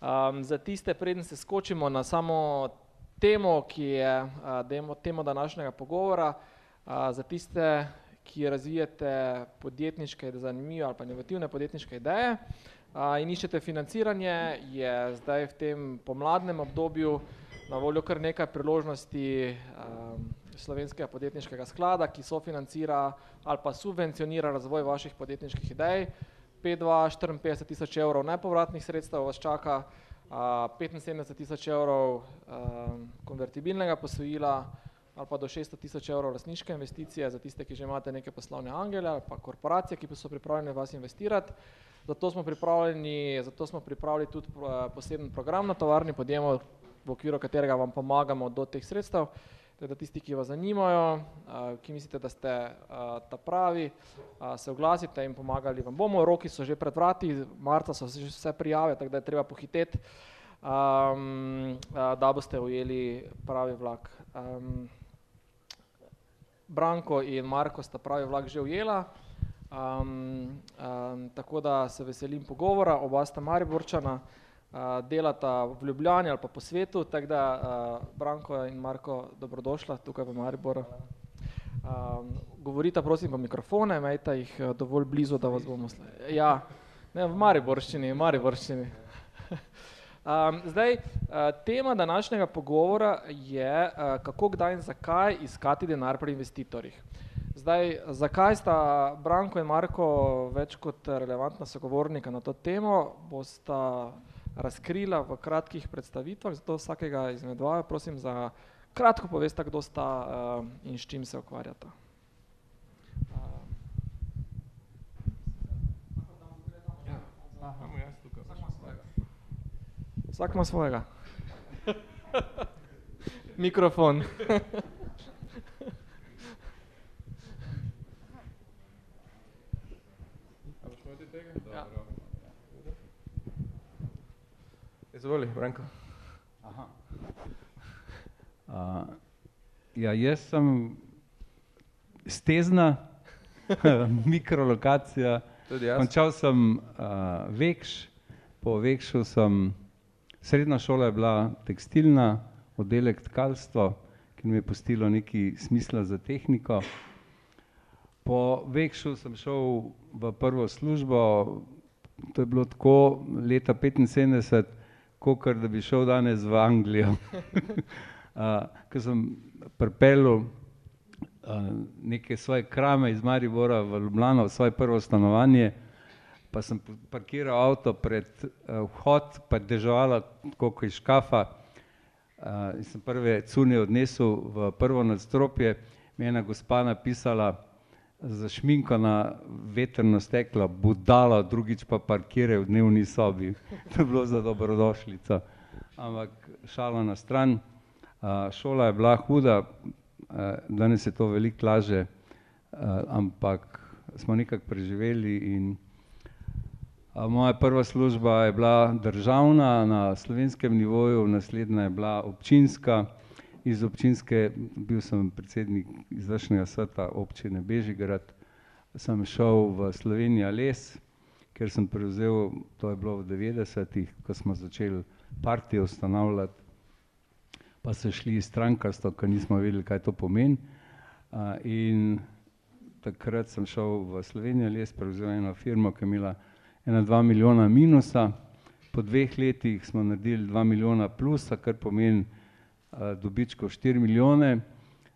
Um, za tiste, preden se skočimo na samo temo, ki je uh, demo, temo današnjega pogovora, uh, za tiste, ki razvijate podjetniške, zanimive ali pa inovativne podjetniške ideje uh, in iščete financiranje, je zdaj v tem pomladnem obdobju na voljo kar nekaj priložnosti um, slovenskega podjetniškega sklada, ki sofinancira ali pa subvencionira razvoj vaših podjetniških idej. 5-2, 54 tisoč evrov nepovratnih sredstev vas čaka, 75 tisoč evrov konvertibilnega posojila ali pa do 600 tisoč evrov lasniške investicije za tiste, ki že imate neke poslovne angele ali pa korporacije, ki pa so pripravljene vas investirati. Zato smo pripravljeni, zato smo pripravili tudi poseben program na tovarni podjemo, v okviru katerega vam pomagamo do teh sredstev. Teda tisti, ki vas zanimajo, ki mislite, da ste ta pravi, se oglasite in pomagali vam bomo, roki so že pred vrati, marca so že vse prijave, tako da je treba pohiteti, da boste ujeli pravi vlak. Branko in Marko sta pravi vlak že ujela, tako da se veselim pogovora, oba sta Mariborčana, delata v Ljubljani ali pa po svetu, tako da Branko in Marko, dobrodošla tukaj v Mariboru. Govorita prosim v mikrofone, imejte jih dovolj blizu, da vas bomo ja, ne v mariborščini, mariborščini. Zdaj, tema današnjega pogovora je, kako, kdaj in zakaj iskati denar pri investitorjih. Zdaj, zakaj sta Branko in Marko več kot relevantna sogovornika na to temo, bosta razkrila v kratkih predstavitvah, zato vsakega izmed vaju prosim za kratko povesta, kdo sta in s čim se ukvarjata. Vsak ima svojega. Mikrofon. Izvoli, Branko. Aha. Uh, ja, jaz sem stezna, mikrolokacija. Končal sem uh, Vekš, po Vekšu sem, srednja šola je bila tekstilna, oddelek tkalstvo, ki mi je pustilo neki smisla za tehniko. Po Vekšu sem šel v prvo službo, to je bilo tako, leta 75 kot da bi šel danes v Anglijo. uh, Ker sem pripeljal uh, neke svoje krame iz Maribora v Ljubljano, v svoje prvo stanovanje, pa sem parkiral avto pred uh, vhod, pa deževala kot iz škafa. Uh, sem prve cune odnesel v prvo nadstropje, mi je ena gospa napisala, za šminko na vetrno steklo: "Budala, drugič pa parkiraj v dnevni sobi." To je bilo za dobrodošlico. Ampak šala na stran, šola je bila huda, danes je to veliko lažje, ampak smo nekako preživeli in moja prva služba je bila državna na slovenskem nivoju, naslednja je bila občinska, iz občinske, bil sem predsednik izvršnega sveta Občine Bežigrad, sem šel v Slovenija les, kjer sem prevzel, to je bilo v devetdesetih, ko smo začeli partijo ustanavljati, pa se šli strankarstvo, ke nismo vedeli, kaj to pomeni. In takrat sem šel v Slovenija les, prevzel eno firmo, ki je imela ena dva milijona minusa, po dveh letih smo naredili dva milijona plusa, kar pomeni dobičkov štiri milijone.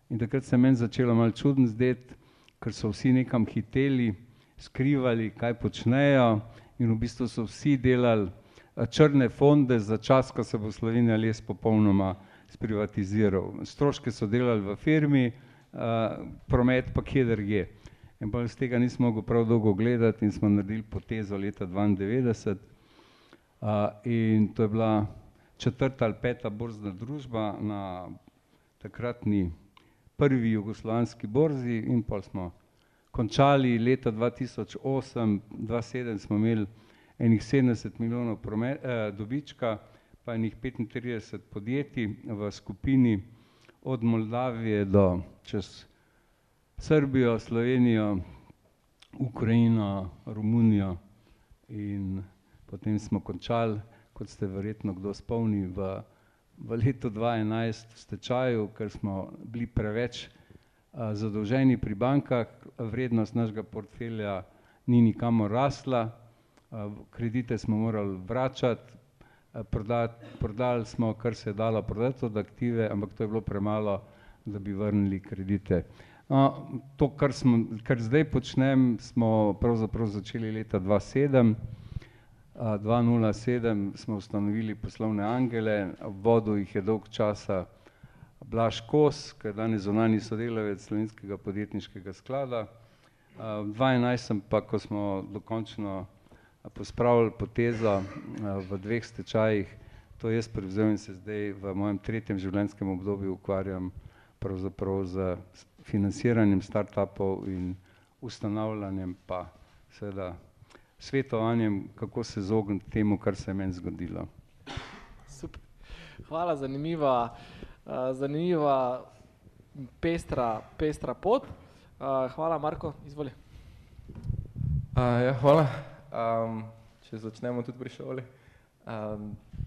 In takrat se je meni začelo malo čudno zdeti, ker so vsi nekam hiteli, skrivali, kaj počnejo, in v bistvu so vsi delali črne fonde za čas, ko se bo Slovenija les popolnoma sprivatiziral. Stroške so delali v firmi, promet pa kje drugje. In pol iz tega nisem mogel prav dolgo gledati in smo naredili potezo leta dvaindevetdeset, in to je bila četrta ali peta borzna družba na takratni prvi jugoslovanski borzi in pol smo končali. Leta dva tisoč osem, dva sedem smo imeli ene sedemdeset milijonov dobička pa ene petintrideset podjetij v skupini od Moldavije do čez Srbijo, Slovenijo, Ukrajino, Romunijo in potem smo končali, kot ste verjetno kdo spomni, v, v letu 2011 v stečaju, ker smo bili preveč a, zadolženi pri bankah, vrednost našega portfelja ni nikamor rasla, a, kredite smo morali vračati, prodati, prodali smo, kar se je dalo prodati od aktive, ampak to je bilo premalo, da bi vrnili kredite. No, to, kar, smo, kar zdaj počnem, smo pravzaprav začeli leta dva sedem, dva nula sedem smo ustanovili poslovne angele, vodil jih je dolg časa Blaž Kos, ki je danes zunanji sodelavec Slovenskega podjetniškega sklada. Enajst sem pa, ko smo dokončno pospravili potezo v dveh stečajih, to jaz prevzel in se zdaj v mojem tretjem življenjskem obdobju ukvarjam pravzaprav z financiranjem startupov in ustanavljanjem pa seveda svetovanjem, kako se izogniti temu, kar se je meni zgodilo. Super. Hvala, zanimiva, zanimiva pestra, pestra pot. Hvala, Marko, izvoli. ja, hvala. če začnemo tudi pri šoli.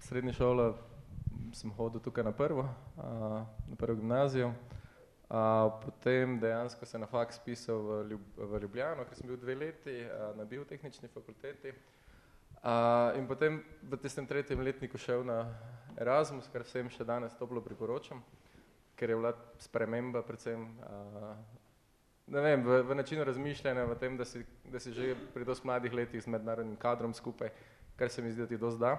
srednja šola sem hodil tukaj na prvo, na prvo gimnazijo, potem dejansko se na faks vpisal v v Ljubljano, ker sem bil dve leti na Biotehnični fakulteti. in potem v tistem tretjem letniku šel na Erasmus, kar vsem še danes toplo priporočam, ker je bila sprememba predvsem ne vem, v v načinu razmišljanja, v tem, da si, da si že pri dosti mladih letih z mednarodnim kadrom skupaj, kar se mi zdi, da ti dosti da.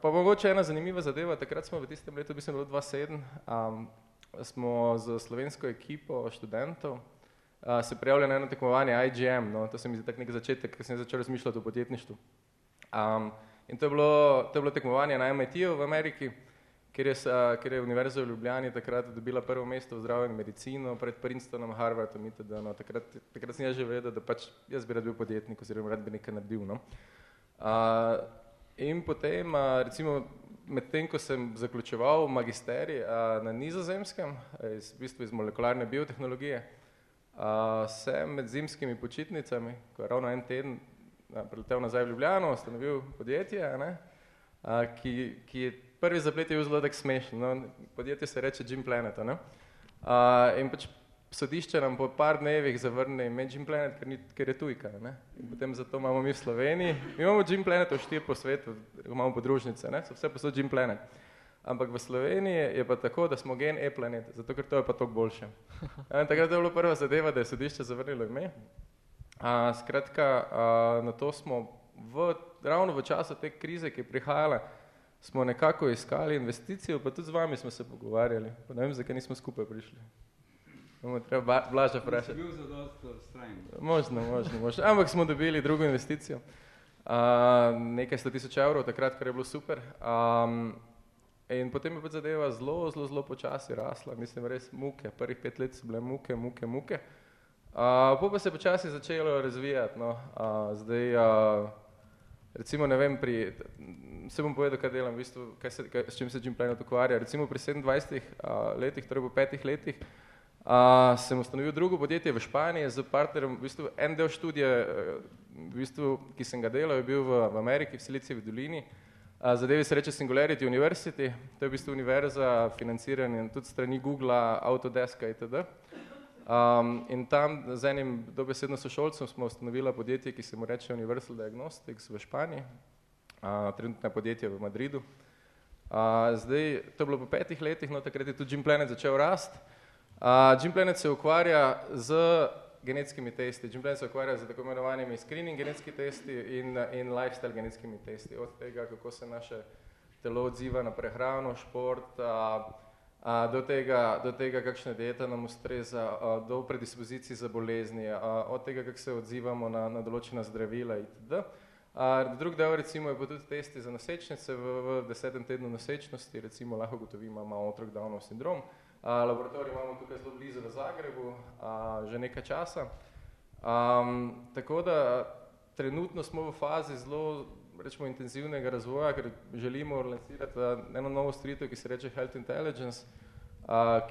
pa mogoče ena zanimiva zadeva, takrat smo v tistem letu, mislim, bilo dva sedem, smo s slovensko ekipo študentov se prijavili na eno tekmovanje IGM, no, to se mi zdi tako neki začetek, ko sem začel razmišljati o podjetništvu. in to je bilo, to je bilo tekmovanje na MIT-ju v Ameriki, kjer je kjer je Univerza v Ljubljani takrat dobila prvo mesto v zdravju in medicino pred Princetonom, Harvardom itd., no, takrat, takrat sem jaz že vedel, da pač jaz bi rad bil podjetnik oziroma rad bi nekaj naredil, no. in potem recimo medtem ko sem zaključeval magisterij na Nizozemskem, iz v bistvu iz molekularne biotehnologije, sem med zimskimi počitnicami, ko je ravno en teden priletel nazaj v Ljubljano, ustanovil podjetje, a ne, ki, ki je prvi zaplet je bil zelo tako smešen, no, podjetje se reče Gym Planet, a ne. in pač sodišče nam po par dnevih zavrne ime Gym Planet, ker ni, ker je tujka, a ne, in potem zato imamo mi v Sloveniji, mi imamo Gym Planetov štiri po svetu, imamo podružnice, ne, so vsepovsod Gym Planet. Ampak v Sloveniji je pa tako, da smo Gen E-planet, zato ker to je pa toliko boljše. takrat je bila prva zadeva, da je sodišče zavrnilo ime. skratka nato smo v, ravno v času te krize, ki je prihajala, smo nekako iskali investicijo, pa tudi z vami smo se pogovarjali, pa ne vem, zakaj nismo skupaj prišli. Bomo treba Blaža vprašati. Možno, možno, možno, ampak smo dobili drugo investicijo. nekaj sto tisoč evrov takrat, kar je bilo super, in potem je pač zadeva zelo, zelo, zelo počasi rasla, mislim res muke, prvih pet let so bile muke, muke, muke. pol pa se je počasi začelo razvijati, no, zdaj recimo, ne vem, pri, saj bom povedal, kaj delam. V bistvu, kaj se, kaj, s čim se Gym Planet ukvarja, recimo pri sedemindvajsetih letih, torej po petih letih, sem ustanovil drugo podjetje v Španiji s partnerjem, v bistvu en del študija, v bistvu, ki sem ga delal, je bil v v Ameriki, v Silicijevi dolini, zadevi se reče Singularity University, to je v bistvu univerza, financirana tudi strani Googla, Autodeska itd. in tam z enim dobesedno sošolcem sva ustanovila podjetje, ki se mu reče Universal Diagnostics v Španiji, trenutno je podjetje v Madridu. zdaj, to je bilo po petih letih, no, takrat je tudi Gym Planet začel rasti. Gym Planet se ukvarja z genetskimi testi, Gym Planet se ukvarja s tako imenovanimi screening genetskimi testi in, in lifestyle genetskimi testi, od tega, kako se naše telo odziva na prehrano, šport, do tega, do tega, kakšna dieta nam ustreza, do predispozicij za bolezni, od tega, kako se odzivamo na, na določena zdravila itd. drug del recimo je pa tudi testi za nosečnice v, v desetem tednu nosečnosti, recimo lahko ugotovimo, a ima otrok Downov sindrom. Laboratorij imamo tukaj zelo blizu v Zagrebu, že nekaj časa. tako da trenutno smo v fazi zelo recimo intenzivnega razvoja, ker želimo lansirati eno novo storitev, ki se reče Health Intelligence,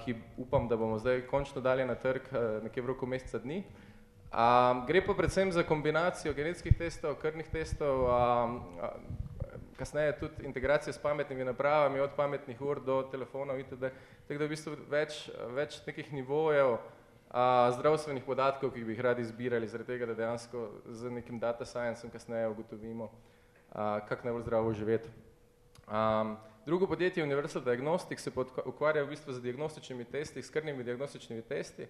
ki upam, da bomo zdaj končno dali na trg nekje v roku meseca dni. gre pa predvsem za kombinacijo genetskih testov, krvnih testov, kasneje tudi integracija s pametnimi napravami, od pametnih ur do telefonov itd. Tako da v bistvu več, več nekih nivojev a, zdravstvenih podatkov, ki bi jih radi zbirali, zaradi tega, da dejansko z nekim data science kasneje ugotovimo, a, kako najbolj zdravo živeti. Um, drugo podjetje Universal Diagnostics se ukvarja v bistvu z diagnostičnimi testi, s krvnimi diagnostičnimi testi,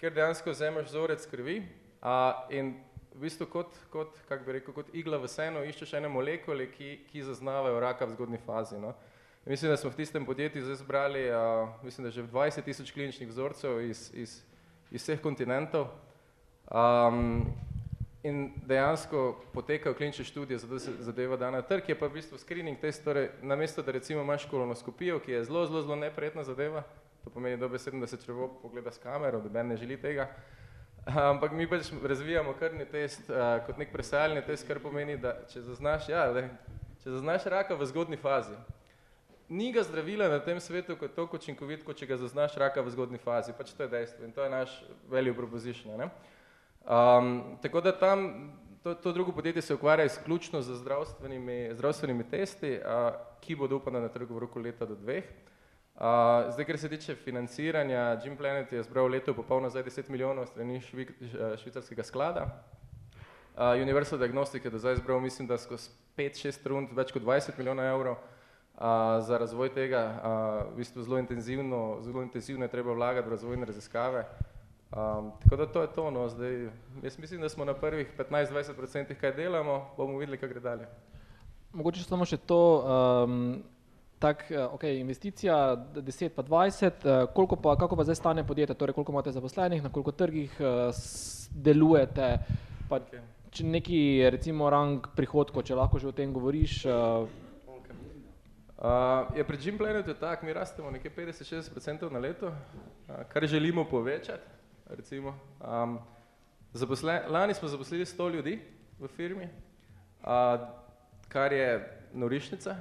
ker dejansko vzameš vzorec krvi a, in v bistvu kot, kot, kak bi rekel, kot igla v seno iščeš ene molekule, ki, ki zaznavajo raka v zgodni fazi. No. Mislim, da smo v tistem podjetju zdaj zbrali, a, mislim, da že v 20 tisoč kliničnih vzorcev iz, iz, iz vseh kontinentov. Um, in dejansko potekajo klinične študije, zato se zadeva da na trg, je pa v bistvu screening test, torej namesto, da recimo imaš kolonoskopijo, ki je zelo, zelo, zelo neprijetna zadeva, to pomeni dobesedno, da se črevo pogleda s kamero, da ne želi tega, ampak mi pač razvijamo krvni test uh, kot nek presajalni test, kar pomeni, da če zaznaš, ja, le, če zaznaš raka v zgodni fazi, ni ga zdravila na tem svetu kot toliko učinkovit, kot če ga zaznaš raka v zgodni fazi, pač to je dejstvo in to je naš value proposition. Ne? Um, tako da tam to, to drugo podjetje se ukvarja izključno z zdravstvenimi, zdravstvenimi testi, uh, ki bodo upane na trgu v roku leta do dveh. Uh, zdaj, ker se tiče financiranja, Jim Planet je zbral leto popolno zdaj 10 milijonov strani švi, švicarskega sklada. Uh, Universal Diagnostic je do zdaj zbral, mislim, da skozi 5-6 rund več kot 20 milijonov evrov uh, za razvoj tega. Uh, v bistvu zelo intenzivno, zelo intenzivno je treba vlagati v razvojne raziskave. Um, tako da to je to, no, zdaj, jaz mislim, da smo na prvih 15-20% kaj delamo, bomo videli, kaj gre dalje. Mogoče samo še to, um, tak, eh, ok, investicija 10 pa 20, eh, koliko pa, kako pa zdaj stane podjetje, torej koliko imate zaposlenih, na koliko trgih uh, delujete, pa okay. če neki recimo rang prihodkov, če lahko že o tem govoriš. Uh, Uh, je pred Jim Planetu tak, mi rastemo nekje 50-60% na leto, uh, kar želimo povečati recimo. Um, zaposle, lani smo zaposlili 100 ljudi v firmi, uh, kar je norišnica,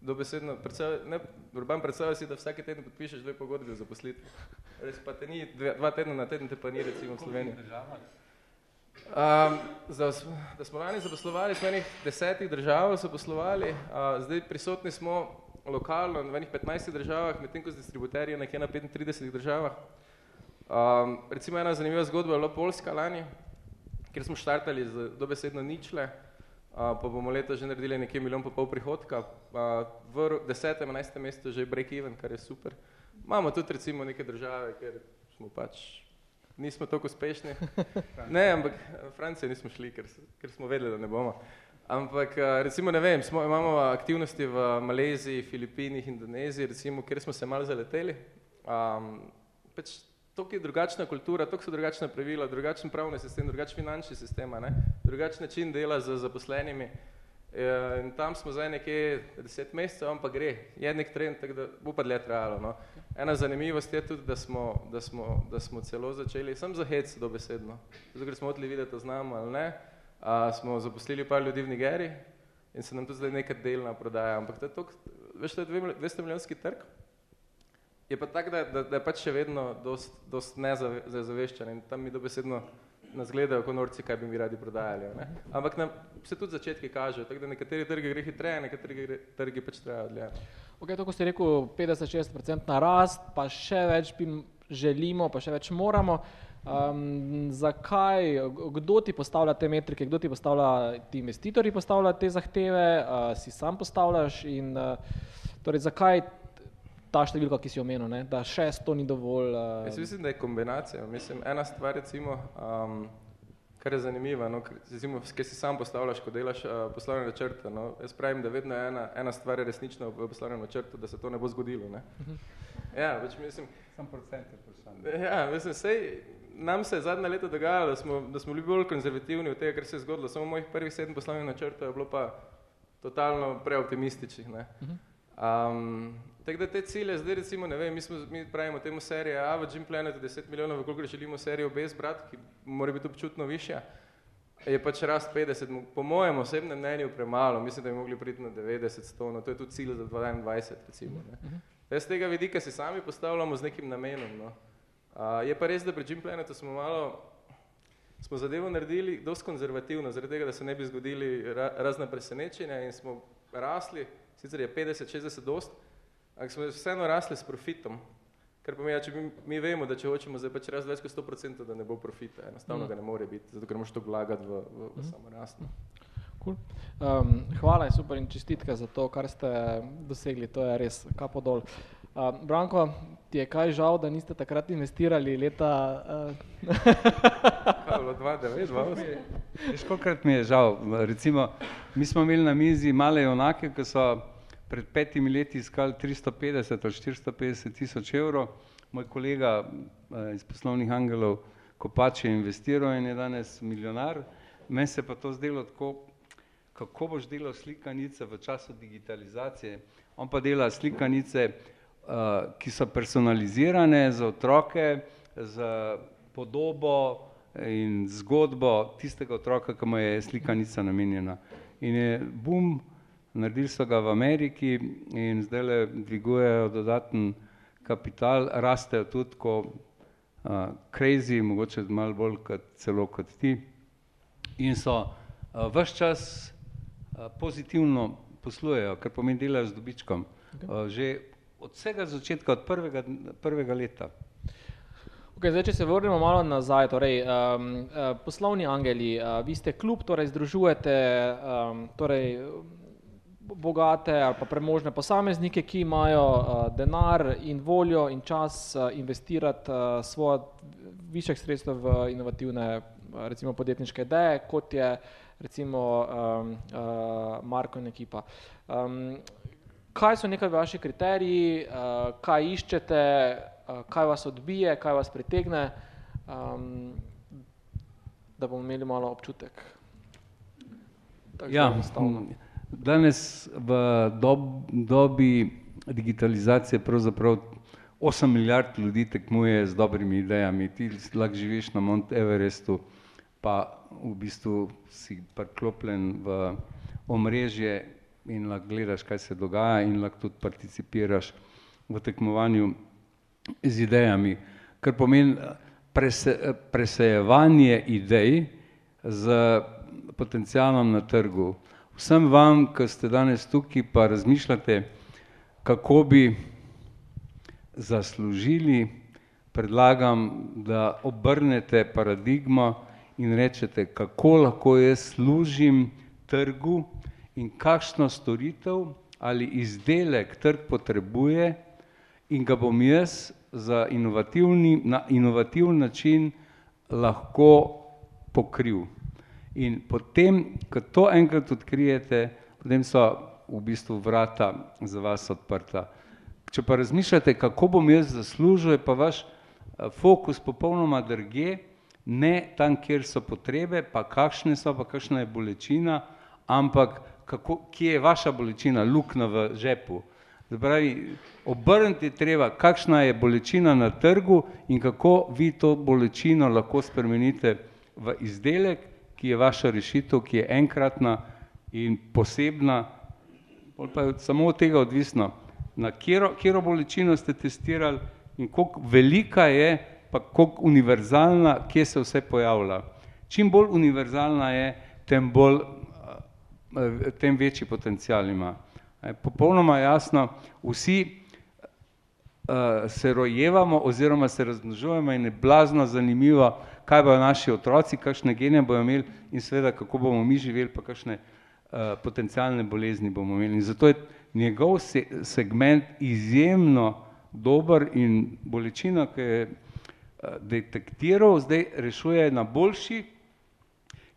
dobesedno, predstav, ne, Urban predstavlja si, da vsake teden podpišeš dve pogodbi o zaposlitvi. Res pa te ni, dve, dva tedna na teden te pa ni, recimo, v Sloveniji. Um, za, da smo lani zaposlovali, smo enih desetih držav zaposlovali, uh, zdaj prisotni smo lokalno v enih 15 državah, medtem ko z distributerji nekje na 35 državah. Um, recimo ena zanimiva zgodba je bila Polska lani, kjer smo štartali z dobesedno ničle, pa bomo leto že naredili nekje milijon pa pol prihodka, v desetem, enajstem mestu že break even, kar je super. Imamo tudi recimo neke države, kjer smo pač, nismo toliko uspešni. Ne, ampak Francijo nismo šli, ker, ker smo vedeli, da ne bomo. Ampak recimo ne vem, smo, imamo aktivnosti v Maleziji, Filipinih, Indoneziji, recimo, kjer smo se malo zaleteli. Um, pač Tok je drugačna kultura, tok so drugačna pravila, drugačen pravni sistem, drugačen finančni sistem, drugačen način dela z zaposlenimi. E, in tam smo zdaj nekje deset mesecev, on pa gre, je nek trend, tako da bo pa dlje trajalo. No? Ena zanimivost je tudi, da smo, da smo, da smo celo začeli, sem za hec dobesedno, zato ker smo odli videti, da znamo ali ne, a, smo zaposlili par ljudi v Nigeriji in se nam tudi zdaj nekaj delna prodaja, ampak to je tok, veš, to je 200 milijonski trg, je pa tako, da, da, da je pač še vedno dost, dost nezaveščen in tam mi dobesedno nas gledajo kot norci, kaj bi mi radi prodajali. Ne? Ampak nam se tudi začetki kažejo, tako da nekateri trgi gre hitreje, nekateri trgi pač trajajo dlje. Ok, to, ko ste rekel 50-60% na rast, pa še več bi želimo, pa še več moramo. Um, zakaj, kdo ti postavlja te metrike, kdo ti postavlja, ti investitorji postavljajo te zahteve, uh, si sam postavljaš in uh, torej zakaj ta številka, ki si omenil, ne? da šest to ni dovolj. Uh... Jaz mislim, da je kombinacija. Mislim, ena stvar, recimo, um, kar je zanimiva, no, recimo, kaj si sam postavljaš, ko delaš uh, poslovne načrte. No? Jaz pravim, da vedno je ena, ena stvar je resnična v poslovnem načrtu, da se to ne bo zgodilo. Ne? Mhm. ja, več mislim... Sam procent je vprašanje. Ja, mislim, sej, nam se je zadnja leta dogajalo, da smo, da smo bili bolj konzervativni od tega, kar se je zgodilo. Samo mojih prvih sedem poslovnih načrtov je bilo pa totalno preoptimističnih. Ne? Um, Tako da te cilje, zdaj recimo, ne vem, mi, smo, mi pravimo temu serije A v Gym Planetu 10 milijonov, koliko želimo serijo B zbrati, ki mora biti občutno višja, je pač rast 50, po mojem osebnem mnenju premalo, mislim, da bi mogli priti na 90, 100, no to je tudi cilj za 2021 recimo. Ne. Z tega vidika si sami postavljamo z nekim namenom. No. A, je pa res, da pri Gym Planetu smo malo, smo zadevo naredili dosti konzervativno, zaradi tega, da se ne bi zgodili ra, razna presenečenja in smo rasli, sicer je 50-60 dost, ampak smo vseeno rasli s profitom. Ker pomeni, če mi, mi vemo, da če hočemo zdaj pač rast več kot 100%, da ne bo profita, enostavno mm. ga ne more biti, zato ker moraš to vlagati v, v, v mm. samo rast. Cool. Um, hvala in super in čestitka za to, kar ste dosegli, to je res kapo dol. Uh, Branko, ti je kaj žal, da niste takrat investirali leta... Uh... Kaj bilo 2-9, 2-8? Veš, kolikrat mi je žal, recimo, mi smo imeli na mizi male junake, ki so pred petimi leti iskali 350 ali 450 tisoč evrov. Moj kolega eh, iz poslovnih angelov Kopač je investiral in je danes milijonar. Meni se pa to zdelo tako, kako boš delal slikanice v času digitalizacije. On pa dela slikanice, uh, ki so personalizirane za otroke, za podobo in zgodbo tistega otroka, ki mu je slikanica namenjena. In je bum, naredili so ga v Ameriki in zdaj le dvigujejo dodaten kapital, rastejo tudi ko uh, crazy, mogoče malo bolj kot celo kot ti in so uh, vse čas uh, pozitivno poslujejo, kar pomeni delajo z dobičkom. Uh, že od vsega začetka, od prvega, prvega leta. Okay, zdaj, če se vrnemo malo nazaj, torej, um, uh, poslovni angeli, uh, vi ste klub, torej združujete um, torej, bogate ali pa premožne posameznike, ki imajo uh, denar in voljo in čas uh, investirati uh, svoje višjih sredstev v inovativne, uh, recimo podjetniške ideje, kot je recimo um, uh, Marko in ekipa. Um, kaj so nekaj vaši kriteriji, uh, kaj iščete, uh, kaj vas odbije, kaj vas pritegne, um, da bomo imeli malo občutek. Tak ja, Danes v dob, dobi digitalizacije pravzaprav 8 milijard ljudi tekmuje z dobrimi idejami. Ti lahko živiš na Mount Everestu, pa v bistvu si priklopljen v omrežje in lahko gledaš, kaj se dogaja in lahko tudi participiraš v tekmovanju z idejami, kar pomeni prese, presejevanje idej z potencialom na trgu vsem vam, ki ste danes tukaj, pa razmišljate, kako bi zaslužili, predlagam, da obrnete paradigmo in rečete, kako lahko jaz služim trgu in kakšno storitev ali izdelek trg potrebuje in ga bom jaz za inovativni, na inovativni način lahko pokril. In potem, ko to enkrat odkrijete, potem so v bistvu vrata za vas odprta. Če pa razmišljate, kako bom jaz zaslužil, je pa vaš eh, fokus popolnoma drugje, ne tam, kjer so potrebe, pa kakšne so, pa kakšna je bolečina, ampak kako, kje je vaša bolečina, lukna v žepu. Zapravi, obrniti treba, kakšna je bolečina na trgu in kako vi to bolečino lahko spremenite v izdelek, ki je vaša rešitev, ki je enkratna in posebna, pa je samo od tega odvisno, na kjero, kjero bolečino ste testirali in koliko velika je, pa koliko univerzalna, kje se vse pojavlja. Čim bolj univerzalna je, tem, bolj, eh, tem večji potencial ima. Popolnoma jasno, vsi uh, se rojevamo oziroma se razmnožujemo in je blazno zanimivo, kaj bojo naši otroci, kakšne gene bojo imeli in seveda, kako bomo mi živeli, pa kakšne uh, potencijalne bolezni bomo imeli. In zato je njegov se segment izjemno dober in bolečina, ki je uh, detektiral, zdaj rešuje na boljši,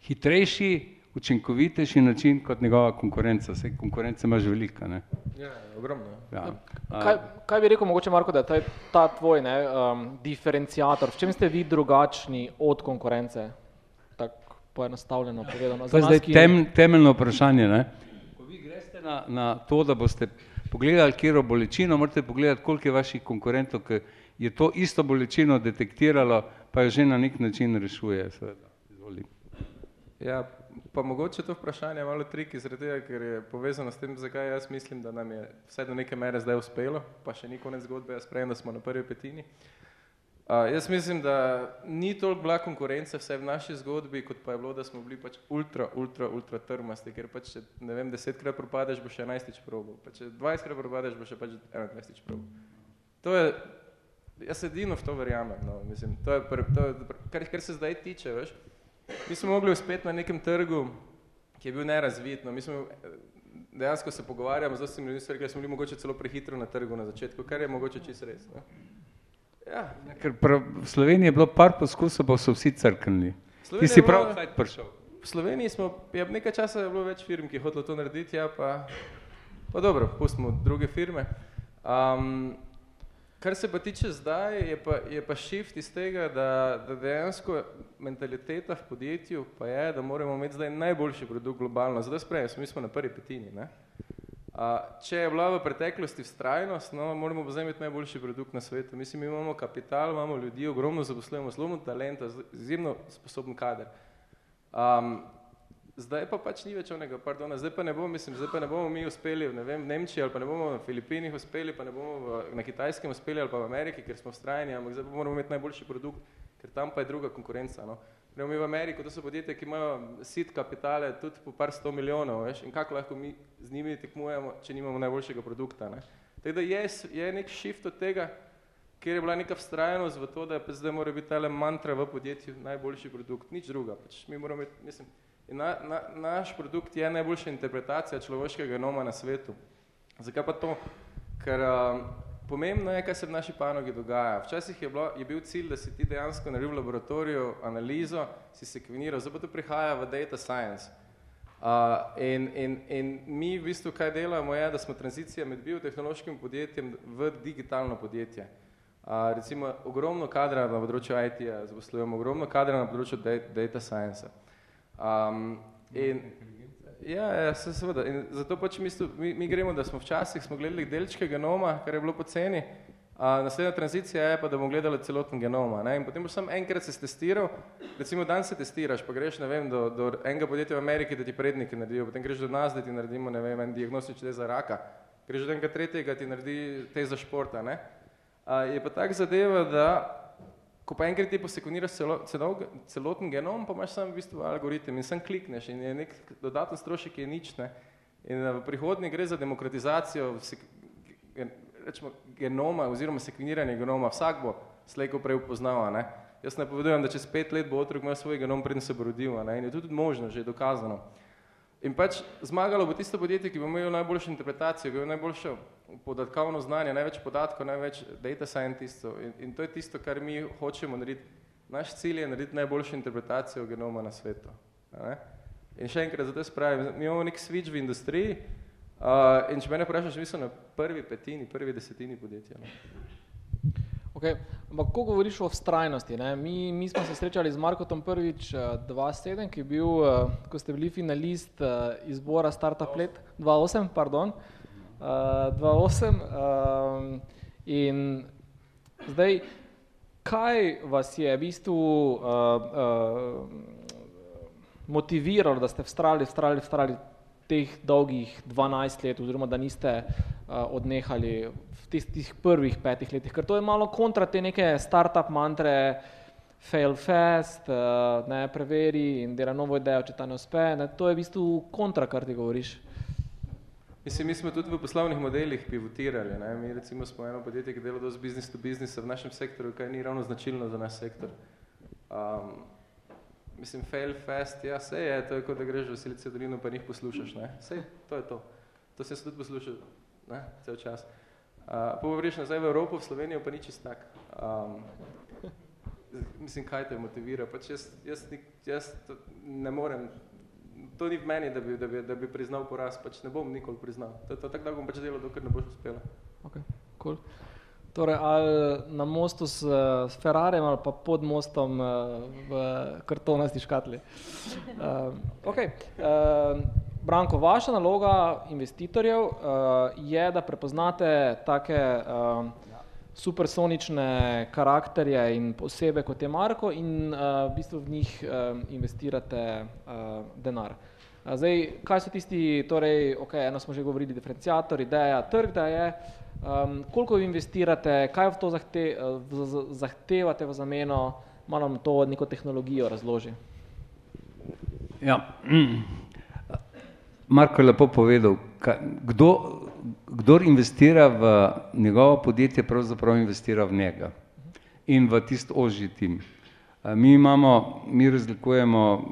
hitrejši, učinkovitejši način kot njegova konkurenca. Vse konkurence imaš velika. Ne? Ja, ogromno. Ja. Kaj, kaj bi rekel, mogoče Marko, da je ta, ta tvoj ne, um, diferencijator, v čem ste vi drugačni od konkurence? Tako poenostavljeno povedano. To je zdaj ki... tem, temeljno vprašanje. Ne? Ko vi greste na, na to, da boste pogledali, kjer je bolečino, morate pogledati, koliko je vaših konkurentov, ki je to isto bolečino detektiralo, pa jo že na nek način rešuje. Ja, pa mogoče to vprašanje malo triki, zaradi tega, ker je povezano s tem, zakaj jaz mislim, da nam je vse do neke mere zdaj uspelo, pa še ni konec zgodbe, jaz sprejemam, da smo na prvi petini. Uh, jaz mislim, da ni toliko bila konkurence vse v naši zgodbi, kot pa je bilo, da smo bili pač ultra, ultra, ultra trmasti, ker pač, če, ne vem, desetkrat propadeš, bo še enajstič probo, pa če dvajsetkrat propadeš, bo še pač enaindvajsetič probo. To je, jaz edino v to verjamem, no, mislim, to je, pr, to je kar, kar se zdaj tiče, veš, mi smo mogli uspeti na nekem trgu, ki je bil nerazvit, no, mi smo, dejansko se pogovarjamo z vsemi ljudmi, ker smo bili mogoče celo prehitro na trgu na začetku, kar je mogoče čisto res, no. Ja. Ker prav, v Sloveniji je bilo par poskusov, pa so vsi crknili. Ti si prav cajt prišel. V Sloveniji smo, je nekaj časa je bilo več firm, ki je hotelo to narediti, ja, pa, pa dobro, pustimo druge firme. Um, kar se pa tiče zdaj, je pa, je pa shift iz tega, da, da dejansko mentaliteta v podjetju pa je, da moramo imeti zdaj najboljši produkt globalno. Zdaj spremem, mi smo na prvi petini, ne? če je bila v preteklosti vztrajnost, no, moramo zdaj imeti najboljši produkt na svetu. Mislim, mi imamo kapital, imamo ljudi, ogromno zaposlujemo, zelo talenta, izjemno sposoben kader. Um, zdaj pa pač ni več onega, pardona, zdaj pa ne bomo, mislim, zdaj pa ne bomo mi uspeli v, ne vem, Nemčiji ali pa ne bomo na Filipinih uspeli, pa ne bomo v, na Kitajskem uspeli ali pa v Ameriki, ker smo vztrajni, ampak zdaj moramo imeti najboljši produkt, ker tam pa je druga konkurenca. No. Gremo mi v Ameriko, to so podjetja, ki imajo sit kapitale tudi po par sto milijonov, veš, in kako lahko mi z njimi tekmujemo, če nimamo najboljšega produkta. Ne? Tako da je, je nek shift od tega, kjer je bila neka vztrajnost v to, da je zdaj mora biti tale mantra v podjetju najboljši produkt, nič druga. Pač mi moramo imeti, mislim, na, na, naš produkt je najboljša interpretacija človeškega genoma na svetu. Zakaj pa to? Ker um, pomembno je, kaj se v naši panogi dogaja. Včasih je, bilo, je bil cilj, da si ti dejansko naredil v laboratoriju analizo, si sekveniral, zdaj pa to prihaja v data science. Uh, in, in, in mi v bistvu kaj delamo je, da smo tranzicija med biotehnološkim podjetjem v digitalno podjetje. Uh, recimo ogromno kadra na področju IT-ja, zaposlujemo ogromno kadra na področju data science. Um, in, Ja, ja se, seveda. In zato pač mi, mi, mi gremo, da smo včasih smo gledali delčke genoma, kar je bilo poceni, a naslednja tranzicija je pa, da bomo gledali celoten genoma. Ne? In potem boš sam enkrat se testiral, recimo dan se testiraš, pa greš, ne vem, do, do enega podjetja v Ameriki, da ti prednike naredijo, potem greš do nas, da ti naredimo, ne vem, en diagnostični test za raka, greš do enega tretjega, ti naredi test za športa. Ne? A, je pa tak zadeva, da ko pa enkrat ti posekuniraš celo, celo, celoten genom, pa imaš sam v bistvu algoritem in sam klikneš in je nek dodaten strošek, ki je nič. Ne? In v prihodnje gre za demokratizacijo rečemo, genoma oziroma sekveniranje genoma. Vsak bo slejko prej upoznal. Ne? Jaz ne povedujem, da čez pet let bo otrok imel svoj genom, preden se bo rodil. Ne? In je tudi možno, že je dokazano. In pač zmagalo bo tisto podjetje, ki bo imelo najboljšo interpretacijo, ki bo najboljšo podatkovno znanje, največ podatkov, največ data scientistov. In, in to je tisto, kar mi hočemo narediti. Naš cilj je narediti najboljšo interpretacijo genoma na svetu. Ne? In še enkrat, zato spravim, mi imamo nek switch v industriji uh, in če mene vprašaš, mi so na prvi petini, prvi desetini podjetja. Ne? Okay. Ampak, ko govoriš o vztrajnosti, ne? Mi, mi smo se srečali z Markotom prvič 2.7, ki je bil, ko ste bili finalist izbora Startup Let, 2.8, pardon, 2.8 um, in zdaj, kaj vas je v bistvu motiviralo, da ste vstrali, vstrali, vstrali teh dolgih 12 let oziroma da niste odnehali v tistih prvih petih letih, ker to je malo kontra te neke startup mantre, fail fast, uh, ne, preveri in dela novo idejo, če ta ne uspe, ne, to je v bistvu kontra, kar ti govoriš. Mislim, mi smo tudi v poslovnih modelih pivotirali, ne, mi recimo smo eno podjetje, ki dela dosti business to business v našem sektorju, kaj ni ravno značilno za naš sektor. Um, mislim, fail fast, ja, vse je, to je kot da greš v Silicijo dolino, pa njih poslušaš, ne, vse, to je to. To se tudi poslušal, ne, cel čas. Uh, Pogovoriš nazaj v Evropo, v Slovenijo, pa ni čist tak. Um, mislim, kaj te motivira, pač jaz, jaz, jaz ne morem, to ni v meni, da bi, da bi, da bi priznal poraz, pač ne bom nikoli priznal. To to, tako da bom pač delal, dokler ne boš uspela. Ok, cool. Torej, ali na mostu s, s Ferrarem ali pa pod mostom uh, v kartonasti škatli. Uh, okay. uh, Branko, vaša naloga investitorjev uh, je, da prepoznate take uh, supersonične karakterje in osebe, kot je Marko, in uh, v bistvu v njih uh, investirate uh, denar. Zdaj, kaj so tisti, torej, ok, eno smo že govorili, diferencijator, ideja, trg, da je, um, koliko investirate, kaj v to zahte, v, zahtevate v zameno, malo nam to neko tehnologijo razloži. Ja, Marko je lepo povedal, kdo, kdor investira v njegovo podjetje, pravzaprav investira v njega in v tisti ožji tim. Mi imamo, mi razlikujemo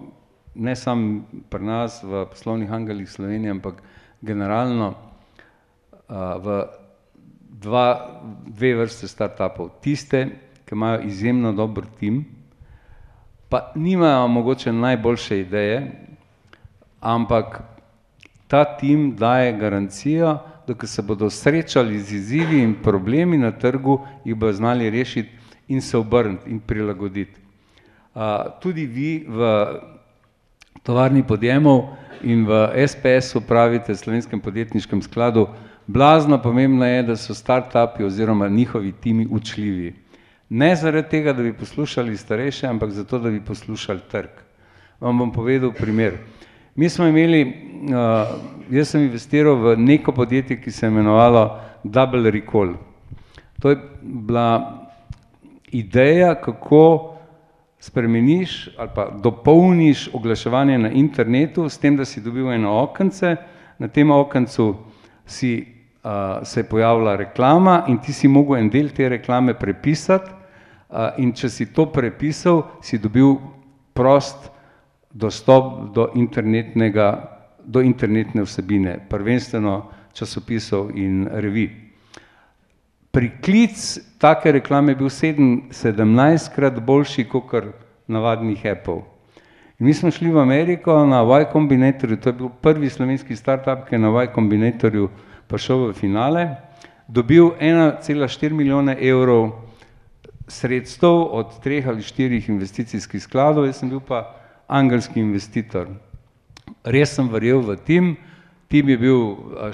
ne samo pri nas v poslovnih angelih Slovenije, ampak generalno v dva, dve vrste startupov. Tiste, ki imajo izjemno dober tim, pa nimajo mogoče najboljše ideje, ampak ta tim daje garancijo, da ko se bodo srečali z izzivi in problemi na trgu, jih bodo znali rešiti in se obrniti in prilagoditi. Tudi vi v tovarni podjemov in v SPS-u pravite, Slovenskem podjetniškem skladu, blazno pomembno je, da so startupi oziroma njihovi timi učljivi. Ne zaradi tega, da bi poslušali starejše, ampak zato, da bi poslušali trg. Vam bom povedal primer. Mi smo imeli, jaz sem investiral v neko podjetje, ki se je imenovalo Double Recall. To je bila ideja, kako spremeniš ali pa dopolniš oglaševanje na internetu s tem, da si dobil eno okence, na tem okencu si, se je pojavila reklama in ti si mogel en del te reklame prepisati, in če si to prepisal, si dobil prost dostop do do internetne vsebine, prvenstveno časopisov in revij. Priklic take reklame je bil sedem, sedemnajstkrat boljši kakor navadnih appov. In mi smo šli v Ameriko na Y Combinatorju, to je bil prvi slovenski startup, ki je na Y Combinatorju prišel v finale, dobil ena cela štiri milijone evrov sredstev od treh ali štirih investicijskih skladov, jaz sem bil pa angelski investitor. Res sem verjel v tim, tim je bil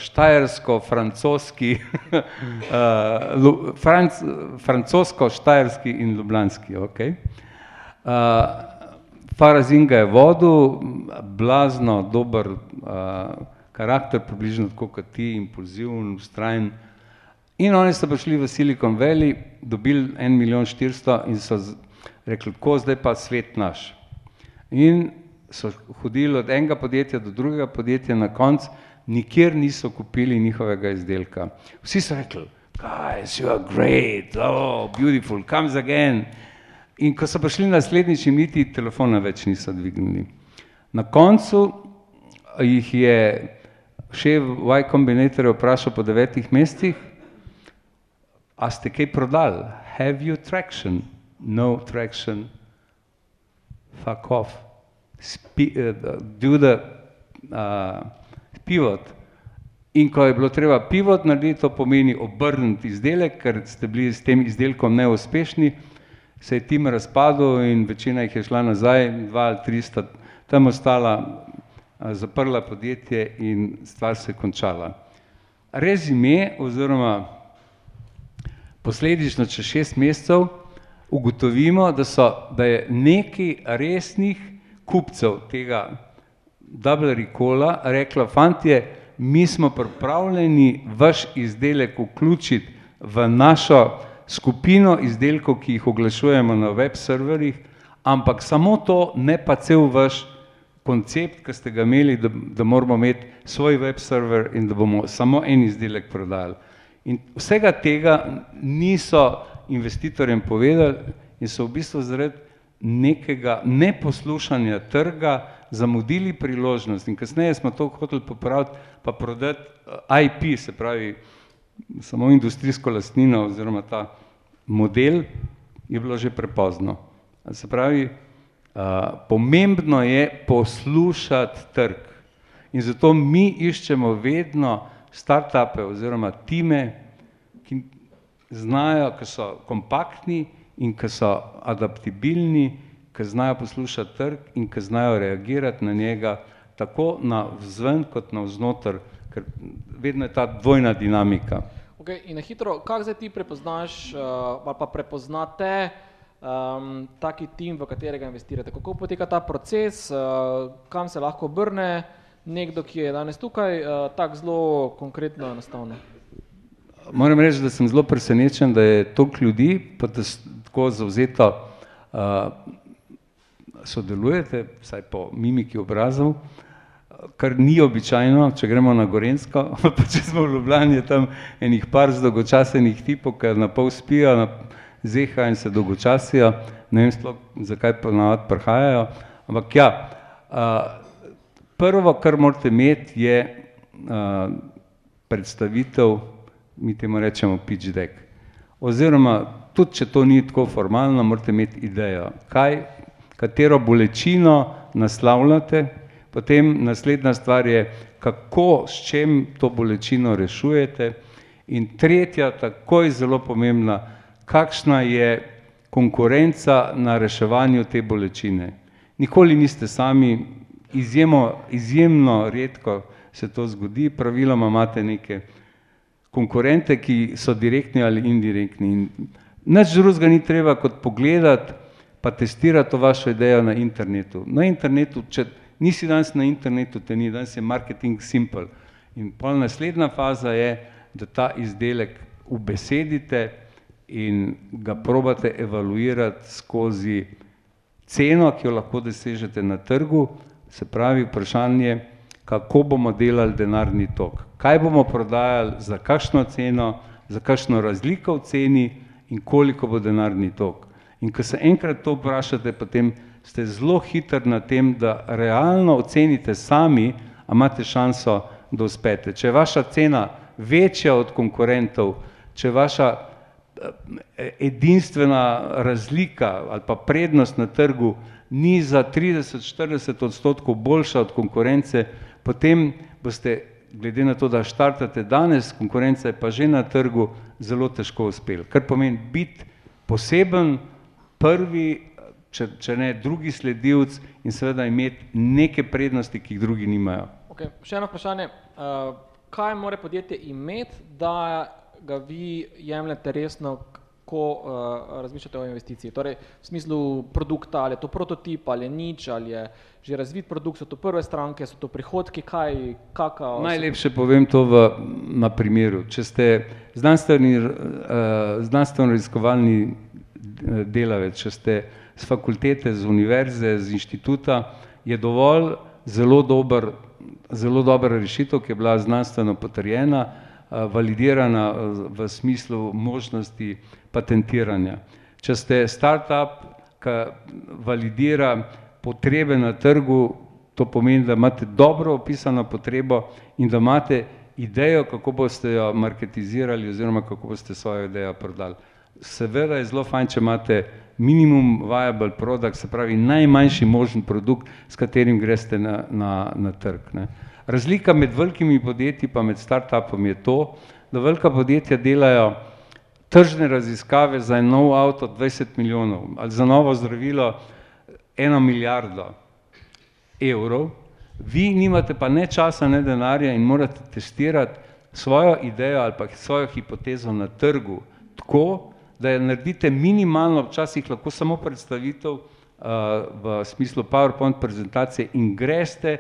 štajersko-francoski francosko-štajerski in ljubljanski, okej. Farazin ga je vodil, blazno dober karakter, približno tako kot ti, impulziven, vztrajen. In oni so prišli v Silicon Valley, dobili en milijon štiristo in so rekli: "Tako, zdaj pa svet naš." In so hodili od enega podjetja do drugega podjetja, na koncu nikjer niso kupili njihovega izdelka. Vsi so rekli: "Guys, you are great, beautiful, comes again." In ko so prišli naslednjič, niti telefona več niso dvignili. Na koncu jih je šef Y Combinatorja vprašal po devetih mesecih: "A ste kaj prodali? Have you traction?" No traction. Fuck off. do the pivot. In ko je bilo treba pivot narediti, to pomeni obrniti izdelek, ker ste bili s tem izdelkom neuspešni, se je tim razpadel in večina jih je šla nazaj, dva ali tri sta tam ostala, zaprla podjetje in stvar se je končala. Rezime oziroma posledično čez šest mesecev ugotovimo, da so, da je nekaj resnih kupcev tega Double Recalla reklo: "Fantje, mi smo pripravljeni vaš izdelek vključiti v našo skupino izdelkov, ki jih oglašujemo na web serverjih, ampak samo to, ne pa cel vaš koncept, ki ste ga imeli, da, da moramo imeti svoj web server in da bomo samo en izdelek prodajali." In vsega tega niso investitorjem povedali in so v bistvu zaradi nekega neposlušanja trga zamudili priložnost in kasneje smo to hoteli popraviti pa prodati IP, se pravi samo industrijsko lastnino oziroma ta model, je bilo že prepozno. Se pravi, pomembno je poslušati trg. In zato mi iščemo vedno startupe oziroma time, znajo, ki so kompaktni in ki so adaptibilni, ki znajo poslušati trg in ki znajo reagirati na njega tako navzven kot navznoter, ker vedno je ta dvojna dinamika. Okej, in na hitro, kako zdaj ti prepoznaš ali pa prepoznate tak tim, v katerega investirate, kako poteka ta proces, kam se lahko obrne nekdo, ki je danes tukaj, uh, tako zelo konkretno enostavno? Moram reči, da sem zelo presenečen, da je toliko ljudi, pa da tako zauzeto uh, sodelujete, vsaj po mimiki obrazov, kar ni običajno, če gremo na Gorensko, pa če smo v Ljubljani, je tam enih par zdolgočasenih tipov, ki na pol spijo, zeha in se dolgočasijo, ne vem sploh, zakaj pa navad prihajajo, ampak ja, uh, prvo, kar morate imeti, je uh, predstavitev, mi temu rečemo pitch deck. Oziroma, tudi če to ni tako formalno, morate imeti idejo, kaj katero bolečino naslavljate, potem naslednja stvar je, kako, s čem to bolečino rešujete in tretja, takoj zelo pomembna, kakšna je konkurenca na reševanju te bolečine. Nikoli niste sami, izjemo, izjemno redko se to zgodi, praviloma imate neke konkurente, ki so direktni ali indirektni. Nič drugega ni treba kot pogledati, pa testira to vašo idejo na internetu. Na internetu, če nisi danes na internetu, te ni, danes je marketing simple. In pol naslednja faza je, da ta izdelek ubesedite in ga probate evaluirati skozi ceno, ki jo lahko dosežete na trgu, se pravi vprašanje, kako bomo delali denarni tok, kaj bomo prodajali, za kakšno ceno, za kakšno razliko v ceni in koliko bo denarni tok. In ko se enkrat to vprašate, potem ste zelo hitri na tem, da realno ocenite sami, a imate šanso, da uspete. Če je vaša cena večja od konkurentov, če je vaša eh, edinstvena razlika ali pa prednost na trgu ni za 30-40 odstotkov boljša od konkurence, potem boste, glede na to, da štartate danes, konkurenca je pa že na trgu, zelo težko uspeli. Kar pomeni biti poseben, prvi, če, če ne drugi sledilc in seveda imeti neke prednosti, ki jih drugi nimajo. Okay. Še eno vprašanje. Uh, kaj mora podjetje imeti, da ga vi jemljete resno, ko uh, razmišljate o investiciji? Torej, v smislu produkta, ali je to prototip, ali je nič, ali je že razvit produkt, so to prve stranke, so to prihodki, kaj, kakav? Najlepše povem to v, na primeru. Če ste znanstveni, uh, znanstveno raziskovalni delavec, če ste z fakultete, z univerze, z inštituta, je dovolj zelo dober, zelo dobra rešitev, ki je bila znanstveno potrjena, validirana v smislu možnosti patentiranja. Če ste startup, ki validira potrebe na trgu, to pomeni, da imate dobro opisano potrebo in da imate idejo, kako boste jo marketizirali oziroma kako boste svojo idejo prodali. Seveda je zelo fajn, če imate minimum viable product, se pravi najmanjši možen produkt, s katerim greste na, na, na trg. Ne. Razlika med velikimi podjetji pa med startupom je to, da velika podjetja delajo tržne raziskave za en nov avto 20 milijonov ali za novo zdravilo eno milijardo evrov, vi nimate pa ne časa, ne denarja in morate testirati svojo idejo ali pa svojo hipotezo na trgu tako, da je naredite minimalno, včasih lahko samo predstavitev uh, v smislu PowerPoint prezentacije in greste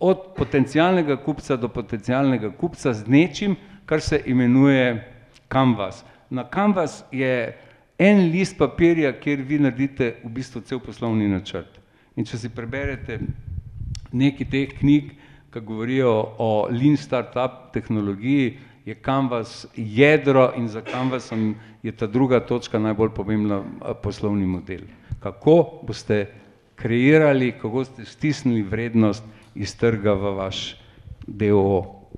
od potencijalnega kupca do potencijalnega kupca z nečim, kar se imenuje Canvas. Na Canvas je en list papirja, kjer vi naredite v bistvu cel poslovni načrt. In če si preberete neki teh knjig, ki govorijo o lean startup tehnologiji, je Canvas jedro in za Canvasom je ta druga točka najbolj pomembna poslovni model. Kako boste kreirali, kako boste stisnili vrednost iz trga v vaš DOO.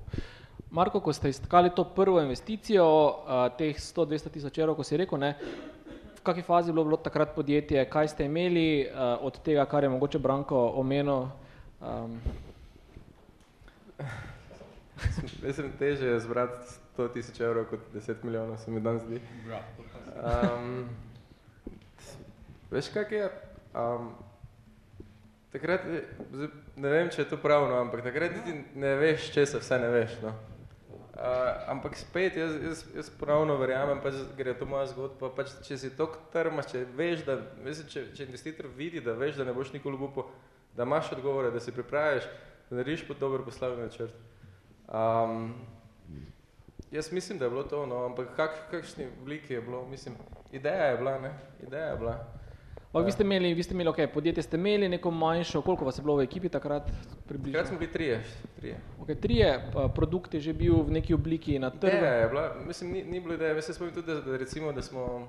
Marko, ko ste istkali to prvo investicijo, teh 100-200 tisoč evrov, ko si rekel, ne, v kakšni fazi je bilo, bilo takrat podjetje, kaj ste imeli od tega, kar je mogoče Branko omenil? Um, Mislim, teže je zbrati 100 tisoč evrov kot 10 milijonov, se mi dan zdi. Um, veš, kak je? Um, takrat, ne vem, če je to pravno, ampak takrat ti ne veš, če se vse ne veš. No? Uh, ampak spet, jaz, jaz, jaz pravno verjamem, pač, ker je to moja zgodba, pač, če si tok trma, če veš, da, mislim, če, če investitor vidi, da veš, da ne boš nikoli upal, da imaš odgovore, da si pripraviš, da narediš pod dober poslovni načrt. Um, jaz mislim, da je bilo to, no, ampak kak, kakšni obliki je bilo, mislim, ideja je bila, ne, ideja je bila. Ampak vi ste imeli, vi ste imeli, okay, podjetje ste imeli neko manjšo, koliko vas je bilo v ekipi takrat približno? Takrat smo bili trije. trije. Okay, trije produkt je že bil v neki obliki na trgu. Ideja je bila, mislim, ni, ni bilo ideja, jaz se spomnim tudi, da, da recimo, da smo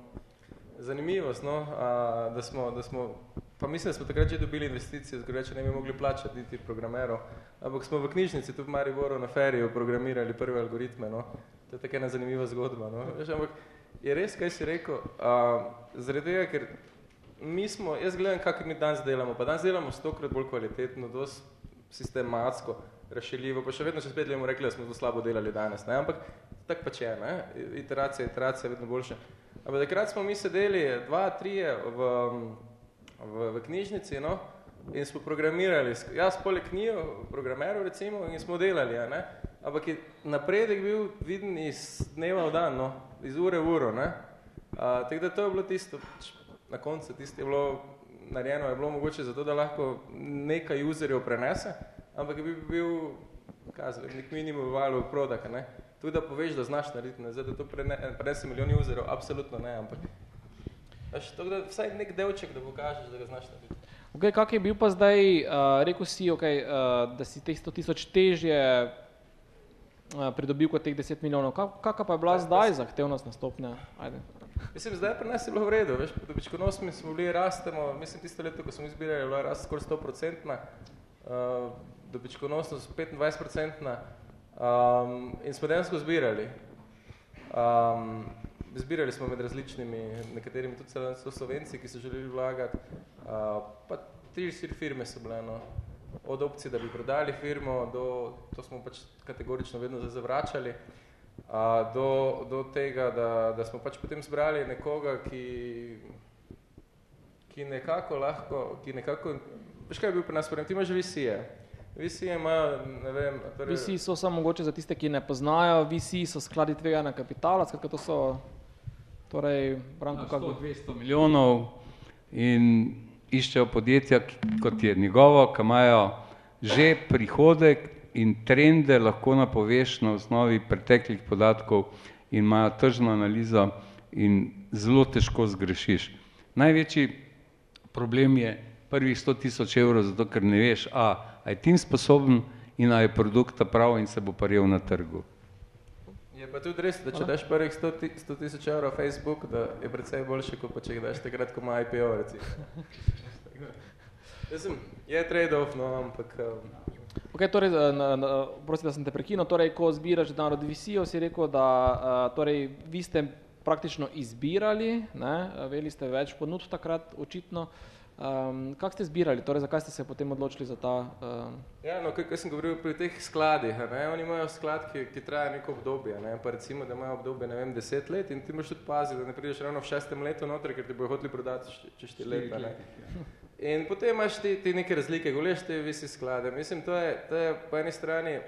zanimivost, no, a, da, smo, da smo, pa mislim, da smo takrat že dobili investicije, zgoraj, če ne bi mogli plačati niti programerov, ampak smo v knjižnici tu v Mariboru na feriju programirali prve algoritme, no. To je tako ena zanimiva zgodba, no. Veš, ampak je res, kaj si rekel, a, zaradi tega, ker mi smo, jaz gledam, kako mi danes delamo, pa danes delamo stokrat bolj kvalitetno, dosti sistematsko, rešeljivo, pa še vedno čez pet let bomo rekli, da smo to slabo delali danes, ne? ampak tako pač je, ne? iteracija, iteracija je vedno boljša. Ampak takrat smo mi sedeli dva, trije v, v, v knjižnici no? in smo programirali, jaz poleg knjigo, programerov recimo, in smo delali, ne? ampak je napredek bil viden iz dneva v dan, no? iz ure v uro. Ne? A, tako da to je bilo tisto, na koncu tisto je bilo narejeno, je bilo mogoče zato, da lahko nekaj userjev prenese, ampak je bil, bil kazali, nek minimum value product, ne? Tudi da poveš, da znaš narediti, ne? zdaj, da to prenese milijoni userjev, absolutno ne, ampak veš, to, da vsaj nek delček, da pokažeš, da ga znaš narediti. Ok, kak je bil pa zdaj, uh, rekel si, okay, uh, da si teh 100 tisoč težje uh, pridobil kot teh 10 milijonov, kakva pa je bila zdaj zahtevnost na stopnja? Ajde. Mislim, zdaj pri nas je bilo v redu, veš, po dobičkonosmi smo bili, rastemo, mislim, tisto leto, ko smo izbirali, je bila rast skoraj 100%, uh, dobičkonosnost 25%, um, in smo dejansko zbirali. Um, zbirali smo med različnimi, nekaterimi tudi celo slovenci, ki so želeli vlagati, uh, pa tri, štiri firme so bile, no, od opcije, da bi prodali firmo, do, to smo pač kategorično vedno zavračali, do, do tega, da, da smo pač potem zbrali nekoga, ki, ki nekako lahko, ki nekako, veš kaj je bil pri nas problem, ti imaš visije. Visije imajo, ne vem... Torej... Visiji so samo mogoče za tiste, ki ne poznajo, visiji so skladi tvega na kapitala, skratka to so, torej, Branko, kako... 200 milijonov in iščejo podjetja, kot je njegovo, ki imajo že prihodek, in trende lahko napoveš na osnovi preteklih podatkov in imajo tržno analizo in zelo težko zgrešiš. Največji problem je prvih sto tisoč evrov, zato ker ne veš, a, a je tim sposoben in a je produkta prav in se bo paril na trgu. Je pa tudi res, da če daš prvih sto tisoč evrov Facebook, da je predvsej boljše, kot pa če daš takrat, ko ima IPO, recimo. je trade-off, no, ampak... Um, Okay, torej, na, na, prosti, da sem te prekinil. Torej, ko zbiraš denar od visijo, si rekel, da uh, torej, vi ste praktično izbirali, ne, veli ste več ponudb takrat, očitno. Um, kak ste zbirali, torej zakaj ste se potem odločili za ta? Uh... Ja, no, kaj, kaj sem govoril pri teh skladih, ne, oni imajo sklad, ki, ki traja neko obdobje, ne, pa recimo, da imajo obdobje, ne vem, deset let in ti moraš tudi paziti, da ne prideš ravno v šestem letu noter, ker ti bojo hoteli prodati čez štiri leta, ne. In potem imaš ti, ti neke razlike, gledeš te visi sklade. Mislim, to je, to je po eni strani,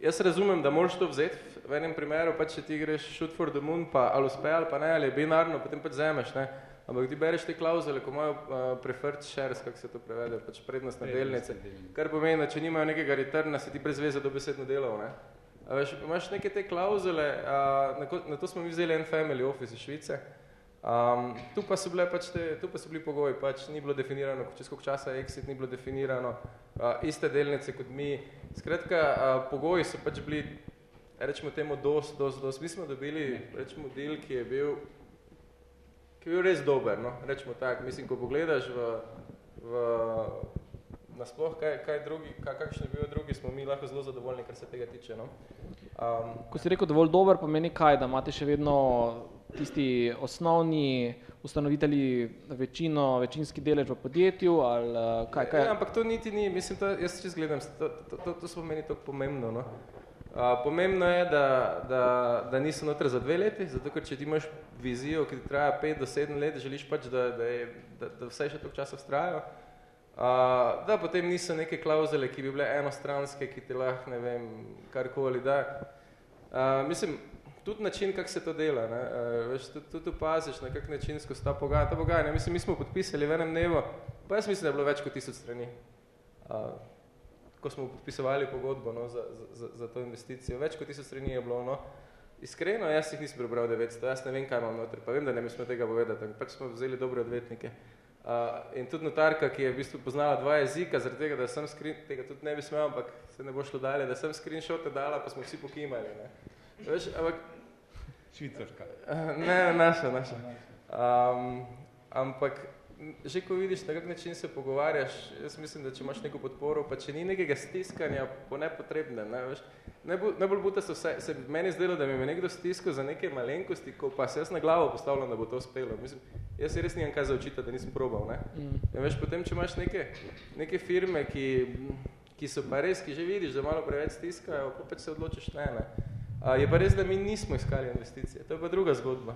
jaz razumem, da moraš to vzeti, v enem primeru pa če ti greš shoot for the moon, pa ali uspe ali pa ne, ali je binarno, potem pač zemeš, ne. Ampak ti bereš te klauzule, ko imajo uh, preferred shares, kako se to prevede, pač prednostne delnice, kar pomeni, da če nimajo nekega returna, si ti brez veze dobesedno delal, ne. A veš, imaš neke te klauzule, uh, na, na to smo mi vzeli en family office iz Švice, Um, tu, pa so bile pač te, tu pa so bili pogoji, pač ni bilo definirano, čez koliko časa je exit, ni bilo definirano, uh, iste delnice kot mi. Skratka, uh, pogoji so pač bili, rečemo temu, dost, dost, dost. Mi smo dobili, rečemo, del, ki je bil, ki je bil res dober, no, rečemo tak. Mislim, ko pogledaš v, v nasploh, kaj, kaj drugi, kaj, kakšni bil drugi, smo mi lahko zelo zadovoljni, kar se tega tiče, no. Um, ko si rekel dovolj dober, pomeni kaj, da imate še vedno tisti osnovni ustanovitelji večino, večinski delež v podjetju ali uh, kaj, kaj? Ja, ampak to niti ni, mislim, to, jaz čez gledam, to, to, to, to so meni tako pomembno, no. Uh, pomembno je, da, da, da niso noter za dve leti, zato ker če ti imaš vizijo, ki ti traja pet do sedem let, želiš pač, da, da, je, da, da vse še toliko časa vztrajajo, uh, da potem niso neke klauzule, ki bi bile enostranske, ki ti lahko, ne vem, karkoli da. Uh, mislim, tudi način, kako se to dela, ne, uh, veš, tudi, tudi opaziš, na kak način skozi ta pogajanja, ta pogajanja, mislim, mi smo podpisali v enem dnevu, pa jaz mislim, da je bilo več kot tisoč strani. Uh, ko smo podpisovali pogodbo no, za, za, za to investicijo. Več kot tisoč strani je bilo. No. Iskreno, jaz jih nisem prebral 900, jaz ne vem, kaj imam noter, pa vem, da ne mi smo tega povedati, pač smo vzeli dobre odvetnike. Uh, in tudi notarka, ki je v bistvu poznala dva jezika, zaradi tega, da sem screen, tega tudi ne bi smel, ampak se ne bo šlo dalje, da sem screenshote dala, pa smo vsi pokimali. Ne. Veš, ampak, Švicarska. Ne, naša, naša. Um, ampak že ko vidiš, na kak način se pogovarjaš, jaz mislim, da če imaš neko podporo, pa če ni nekega stiskanja po nepotrebne, ne, veš, najbolj, najbolj buta se, vse, se meni zdelo, da mi je nekdo stiskal za neke malenkosti, ko pa se jaz na glavo postavljam, da bo to uspelo. Mislim, jaz si res nimam kaj za očitati, da nisem probal. Ne. Mm. Ja, veš, potem, če imaš neke, neke firme, ki, ki so pa res, ki že vidiš, da malo preveč stiskajo, pa pač se odločiš, ne, ne. Je pa res, da mi nismo iskali investicije, to je pa druga zgodba.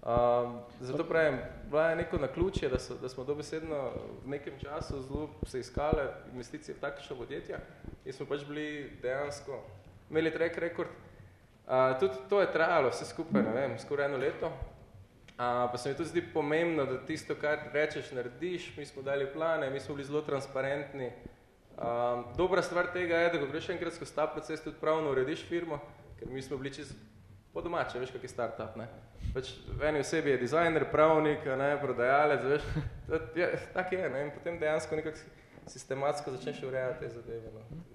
Um, zato pravim, bila je neko naključje, da, so, da smo dobesedno v nekem času zelo se iskali investicije v takšna podjetja in smo pač bili dejansko, imeli track record. Uh, tudi to je trajalo vse skupaj, ne vem, skoraj eno leto. Uh, pa se mi tudi zdi pomembno, da tisto, kar rečeš, narediš, mi smo dali plane, mi smo bili zelo transparentni. Um, dobra stvar tega je, da ko greš enkrat skozi ta proces, tudi pravno urediš firmo, ker mi smo bili čez po domače, veš, kak je startup, ne. Pač v eni osebi je dizajner, pravnik, ne, prodajalec, veš, je, tak je, ne, in potem dejansko nekako sistematsko začneš urejati te zadeve, no.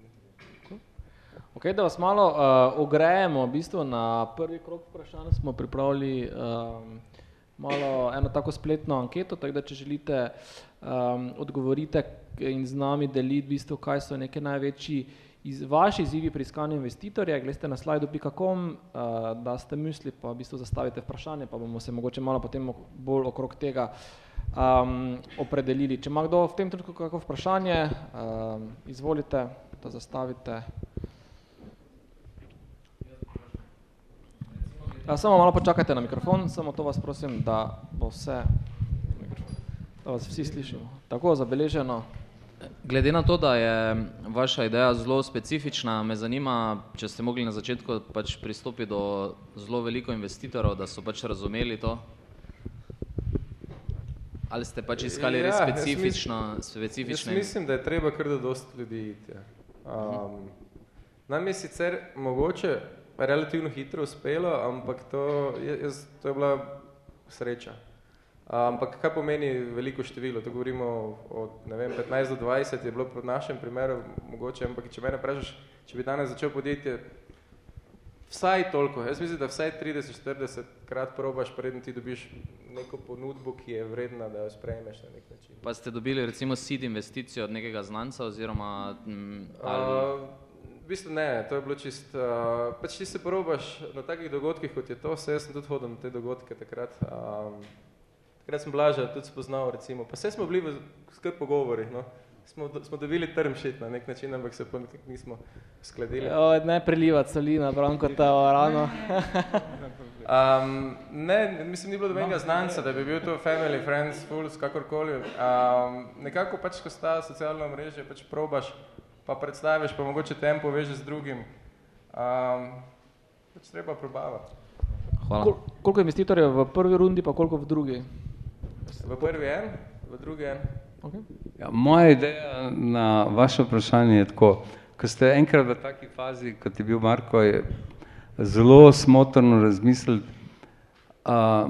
Ok, da vas malo uh, ogrejemo, v bistvu na prvi krok vprašanj smo pripravili um, malo eno tako spletno anketo, tako da če želite um, odgovorite in z nami deliti v bistvu, kaj so neke največji uh, iz vaši izzivi pri iskanju investitorja, gledajte na slajdu.com, uh, da ste misli, pa v bistvu zastavite vprašanje, pa bomo se mogoče malo potem bolj okrog tega um, opredelili. Če ima kdo v tem trenutku kako vprašanje, um, izvolite, da zastavite. Ja, samo malo počakajte na mikrofon, samo to vas prosim, da bo vse, da vas vsi slišimo. Tako, zabeleženo. Glede na to, da je vaša ideja zelo specifična, me zanima, če ste mogli na začetku pač pristopiti do zelo veliko investitorov, da so pač razumeli to. Ali ste pač iskali res ja, specifično, specifične? Jaz mislim, da je treba kar da dosti ljudi iti. Um, nam je sicer mogoče relativno hitro uspelo, ampak to jaz, to je bila sreča. Ampak kaj pomeni veliko število? To govorimo od ne vem, 15 do 20 je bilo v našem primeru mogoče, ampak če mene vprašaš, če bi danes začel podjetje, vsaj toliko, jaz mislim, da vsaj 30-40 krat probaš, preden ti dobiš neko ponudbo, ki je vredna, da jo sprejmeš na nek način. Pa ste dobili recimo seed investicijo od nekega znanca oziroma m, ali... uh, V bistvu ne, to je bilo čist, uh, pač ti se probaš na takih dogodkih, kot je to, se jaz sem tudi hodil na te dogodke takrat, um, Takrat sem Blaža tudi spoznal, recimo. Pa vse smo bili v skrb pogovori, no. Smo, smo dobili term shit na nek način, ampak se pa nismo skladili. O, ne prelivati soli na Branko ta rano. um, ne, mislim, ni bilo dobenega znanca, da bi bil to family, friends, fools, kakorkoli. Um, nekako pač, ko sta socialno mreže, pač probaš, pa predstaviš, pa mogoče tempo veže z drugim. Um, pač treba probavati. Hvala. Kol, koliko investitorjev v prvi rundi, pa koliko v drugi? V prvi en, v drugi en. Okay. Ja, moja ideja na vaše vprašanje je tako, ko ste enkrat v taki fazi, kot je bil Marko, je zelo smotrno razmisliti, a,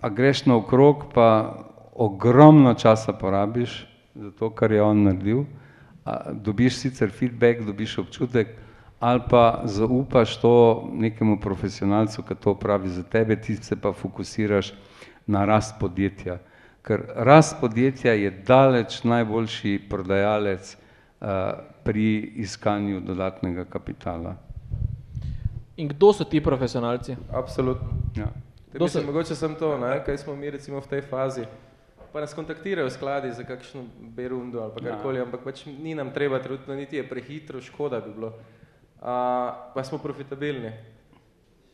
a greš na okrog, pa ogromno časa porabiš za to, kar je on naredil, a, dobiš sicer feedback, dobiš občutek, ali pa zaupaš to nekemu profesionalcu, ki to pravi za tebe, ti se pa fokusiraš na rast podjetja ker rast podjetja je daleč najboljši prodajalec uh, pri iskanju dodatnega kapitala. In kdo so ti profesionalci? Absolutno. Ja. Kdo mislim, so? Mogoče sem to, ne? kaj smo mi recimo v tej fazi. Pa nas kontaktirajo skladi za kakšno berundo ali pa ja. karkoli, ja. ampak pač ni nam treba trenutno, niti je prehitro, škoda bi bilo. Uh, pa smo profitabilni.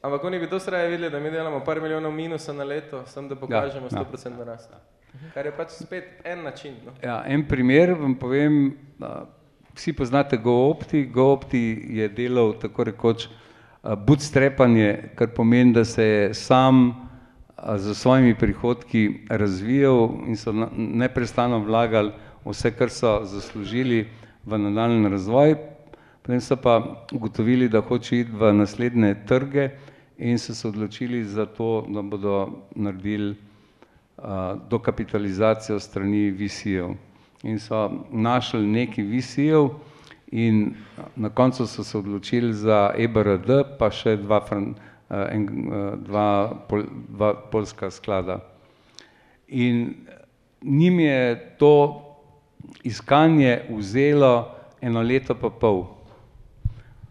Ampak oni bi to sraje videli, da mi delamo par milijonov minusa na leto, samo da pokažemo ja, 100% ja, rast. Ja. Kar je pač spet en način. No? Ja, en primer vam povem, da vsi poznate GoOpti. GoOpti je delal tako rekoč bootstrapanje, kar pomeni, da se je sam za svojimi prihodki razvijal in so neprestano vlagali vse, kar so zaslužili v nadaljni razvoj. Potem so pa ugotovili, da hoče iti v naslednje trge in so se odločili za to, da bodo naredili uh, dokapitalizacijo strani VC-jev. In so našli nekaj VC-jev in na koncu so se odločili za EBRD, pa še dva, uh, en, dva, pol, dva polska sklada. In njim je to iskanje vzelo eno leto pa pol,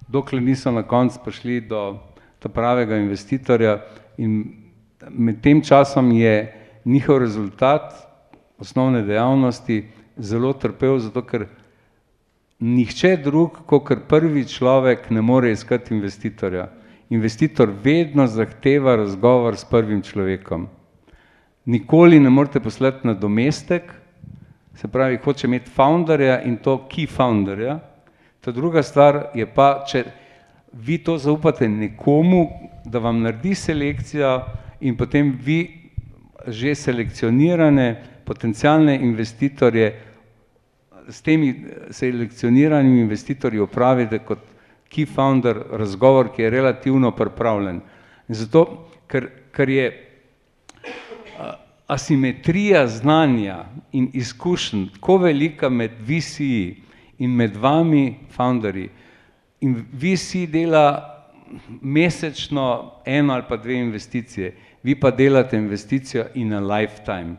dokler niso na koncu prišli do ta pravega investitorja in med tem časom je njihov rezultat osnovne dejavnosti zelo trpel, zato ker nihče drug, kot prvi človek ne more iskati investitorja. Investitor vedno zahteva razgovor s prvim človekom. Nikoli ne morete poslati na domestek, se pravi, hoče imeti founderja in to key founderja. Ta druga stvar je pa, če vi to zaupate nekomu, da vam naredi selekcijo in potem vi že selekcionirane potencijalne investitorje s temi selekcioniranimi investitorji opravite kot key founder razgovor, ki je relativno pripravljen. Zato, ker, ker je asimetrija znanja in izkušenj tako velika med VC-ji in med vami, founderji, in VC dela mesečno eno ali pa dve investicije, vi pa delate investicijo in a lifetime.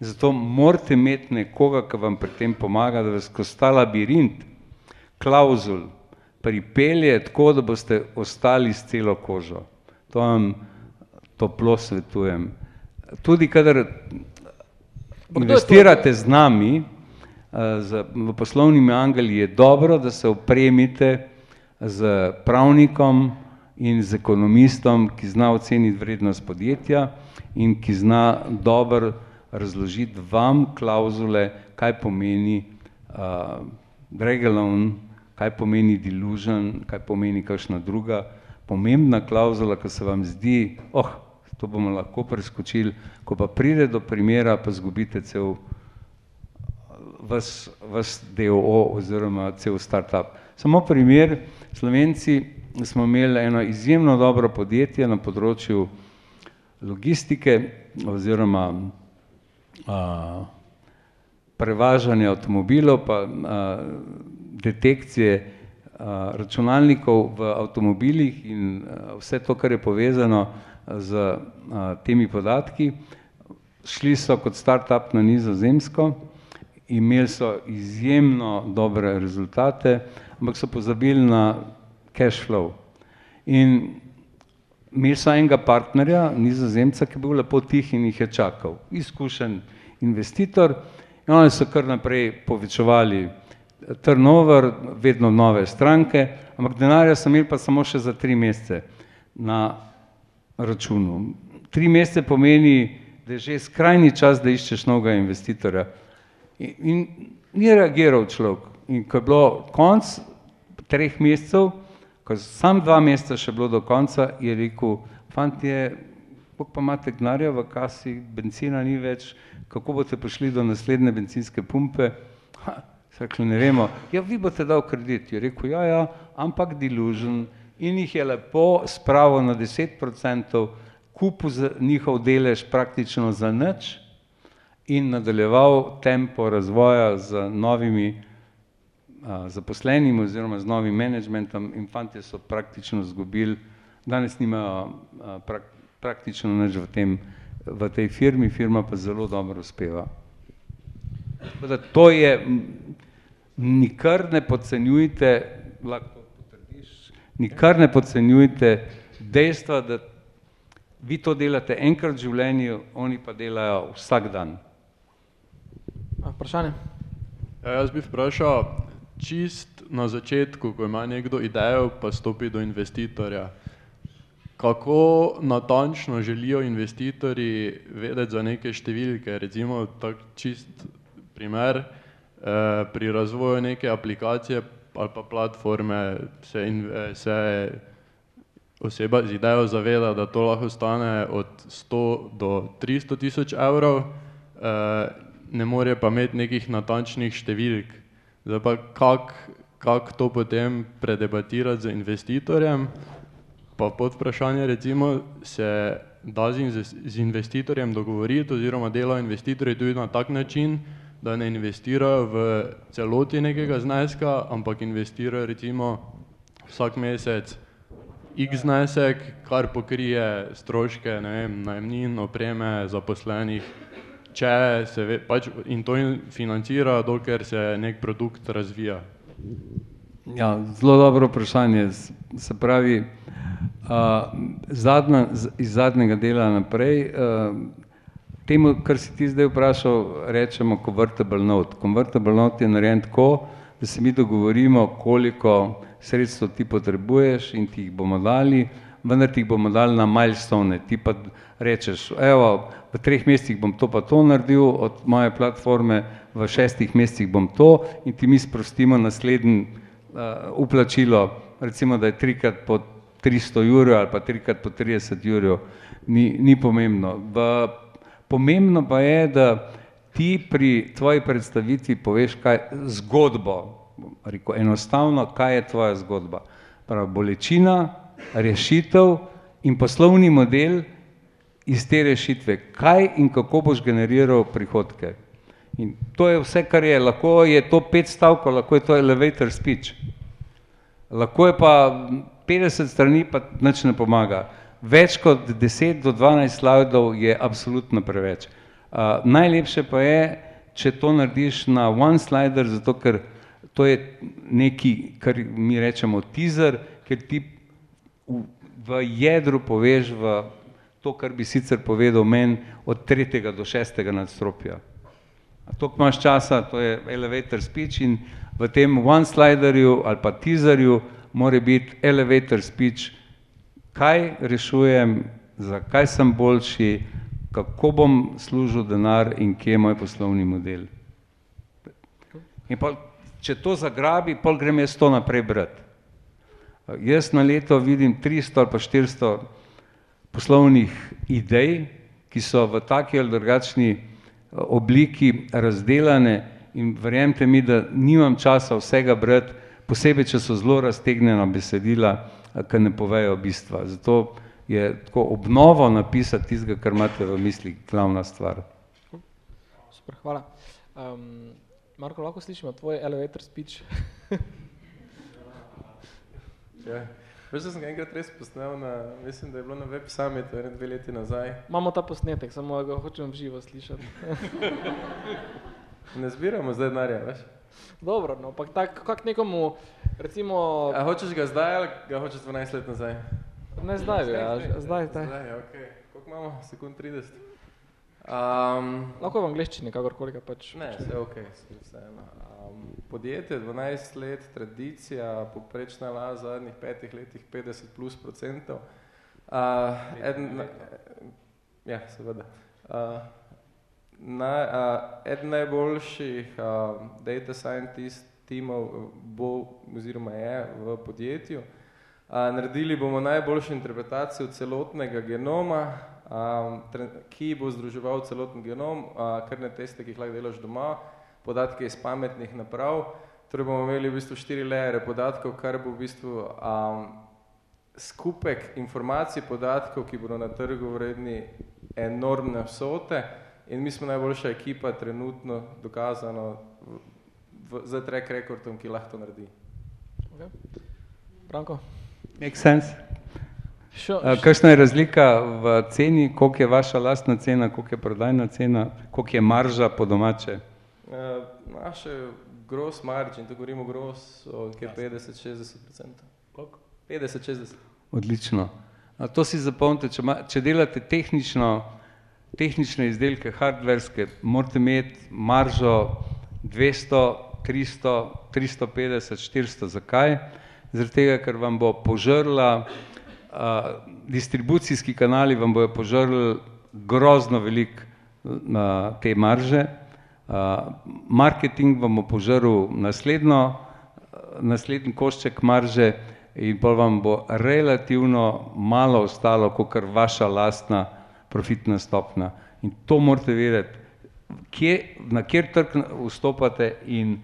Zato morate imeti nekoga, ki vam pri tem pomaga, da vas skozi ta labirint klauzul pripelje tako, da boste ostali s celo kožo. To vam toplo svetujem. Tudi kadar investirate z nami, z, v poslovnimi angeli je dobro, da se opremite z pravnikom in z ekonomistom, ki zna oceniti vrednost podjetja in ki zna dobro razložiti vam klauzule, kaj pomeni uh, drag alone, kaj pomeni delusion, kaj pomeni kakšna druga pomembna klauzula, ki se vam zdi, oh, to bomo lahko preskočili, ko pa pride do primera, pa zgubite cel vas, vas DOO oziroma cel startup. Samo primer, Slovenci smo imeli eno izjemno dobro podjetje na področju logistike oziroma a, prevažanja avtomobilov pa a, detekcije a, računalnikov v avtomobilih in a, vse to, kar je povezano z a, temi podatki. Šli so kot startup na nizozemsko, imeli so izjemno dobre rezultate, ampak so pozabili na cash flow. In imeli so enega partnerja, nizozemca, ki je bil lepo tih in jih je čakal. Izkušen investitor in oni so kar naprej povečevali turnover, vedno nove stranke, ampak denarja so imeli pa samo še za tri mesece na računu. Tri mesece pomeni, da je že skrajni čas, da iščeš novega investitorja. In, in ni reagiral človek. In ko je bilo konc treh mesecev, ko je sam dva meseca še bilo do konca, je rekel, fantje, koliko pa imate denarja v kasi, benzina ni več, kako boste prišli do naslednje bencinske pumpe? Ha, rekli, ne vemo, ja, vi boste dal kredit. Je rekel, ja, ja, ampak delusion. In jih je lepo spravil na deset procentov, kupil za njihov delež praktično za nič in nadaljeval tempo razvoja z novimi zaposlenimi oziroma z novim menedžmentom in fantje so praktično izgubili, danes nimajo prak, praktično nič v, tem, v tej firmi, firma pa zelo dobro uspeva. Da to je, nikar ne podcenjujte, lahko potrdiš, nikar ne podcenjujte dejstva, da vi to delate enkrat v življenju, oni pa delajo vsak dan. Vprašanje? Ja, jaz bi vprašal, čist na začetku, ko ima nekdo idejo, pa stopi do investitorja. Kako natančno želijo investitorji vedeti za neke številke, recimo tak čist primer, eh, pri razvoju neke aplikacije ali pa platforme se, in, se oseba z idejo zaveda, da to lahko stane od sto do tristo tisoč evrov, eh, ne more pa imeti nekih natančnih številk, Zdaj pa kako kak to potem predebatirati z investitorjem, pa pod vprašanje recimo se da z, z investitorjem dogovoriti oziroma delajo investitorji tudi na tak način, da ne investirajo v celoti nekega zneska, ampak investirajo recimo vsak mesec x znesek, kar pokrije stroške, vem, najemnin, opreme, zaposlenih, če se ve, pač in to financira, dokler se neki produkt razvija. Ja, zelo dobro vprašanje. Se pravi, zadnja, iz zadnjega dela naprej, temu, kar si ti zdaj vprašal, rečemo convertible note. Convertible note je narejen tako, da se mi dogovorimo, koliko sredstev ti potrebuješ in ti jih bomo dali, vendar ti jih bomo dali na milestone. Ti pa rečeš, evo, v treh mesecih bom to pa to naredil od moje platforme, v šestih mesecih bom to in ti mi sprostimo naslednji uh, uplačilo, recimo, da je trikrat po tristo jurjev ali pa trikrat po trideset jurjev, ni, ni pomembno. V, pomembno pa je, da ti pri tvoji predstavitvi poveš kaj zgodbo, rekel, enostavno, kaj je tvoja zgodba. Prav, bolečina, rešitev in poslovni model iz te rešitve, kaj in kako boš generiral prihodke. In to je vse, kar je, lahko je to pet stavkov, lahko je to elevator speech. Lahko je pa petdeset strani, pa nič ne pomaga. Več kot deset do dvanajst slajdov je absolutno preveč. Uh, najlepše pa je, če to narediš na one slider, zato ker to je nekaj, kar mi rečemo teaser, ker ti v, v jedru poveš v to, kar bi sicer povedal meni od tretjega do šestega nadstropja. Toliko imaš časa, to je elevator speech in v tem one sliderju ali pa teaserju mora biti elevator speech, kaj rešujem, zakaj sem boljši, kako bom služil denar in kje je moj poslovni model. Pol, če to zagrabi, pol grem jaz to naprej brati. Jaz na leto vidim tristo ali pa štiristo poslovnih idej, ki so v taki ali drugačni obliki razdelane in verjemite mi, da nimam časa vsega brati, posebej, če so zelo raztegnjena besedila, ki ne povejo bistva. Zato je tako obnovo napisati tistega, kar imate v mislih, glavna stvar. Super, hvala. Um, Marko, lahko slišimo tvoj elevator speech? ja. Veš, da sem ga enkrat res posnel na, mislim, da je bilo na web summitu, ene dve leti nazaj. Imamo ta posnetek, samo ga hočem živo slišati. ne zbiramo zdaj denarja, veš? Dobro, no, pa tak, kak nekomu, recimo... A hočeš ga zdaj ali ga hočeš 12 let nazaj? Ne zdaj, ja, zdaj, zdaj. Zdaj, okej. Okay. Koliko imamo? Sekund 30? Um, Lahko v angliščini, kakorkoli ga pač. Ne, vse je okej, okay, vseeno. Um, podjetje, 12 let, tradicija, poprečna la v zadnjih petih letih 50 plus procentov. Uh, eden, ja, seveda. Uh, na, uh, eden najboljših uh, data scientist timov bo oziroma je v podjetju. Uh, naredili bomo najboljšo interpretacijo celotnega genoma, um, ki bo združeval celoten genom, uh, krne teste, ki jih lahko delaš doma, podatke iz pametnih naprav. Torej bomo imeli v bistvu štiri lejere podatkov, kar bo v bistvu um, skupek informacij, podatkov, ki bodo na trgu vredni enormne vsote in mi smo najboljša ekipa trenutno dokazano v, v, za track recordom, ki lahko to naredi. Okay. Branko? Make sense. Kakšna je razlika v ceni, koliko je vaša lastna cena, koliko je prodajna cena, koliko je marža po domače? Uh, naše gross margin, to govorimo gross, je 50-60%. Koliko? 50-60%. Odlično. A to si zapomnite, če, ma, če delate tehnično, tehnične izdelke, hardverske, morate imeti maržo 200, 300, 350, 400. Zakaj? Zaradi tega, ker vam bo požrla distribucijski kanali vam bojo požrli grozno veliko na te marže, uh, marketing vam bo požrl naslednjo, naslednji košček marže in pol vam bo relativno malo ostalo, kakor vaša lastna profitna stopna. In to morate vedeti, kje, na kjer trg vstopate in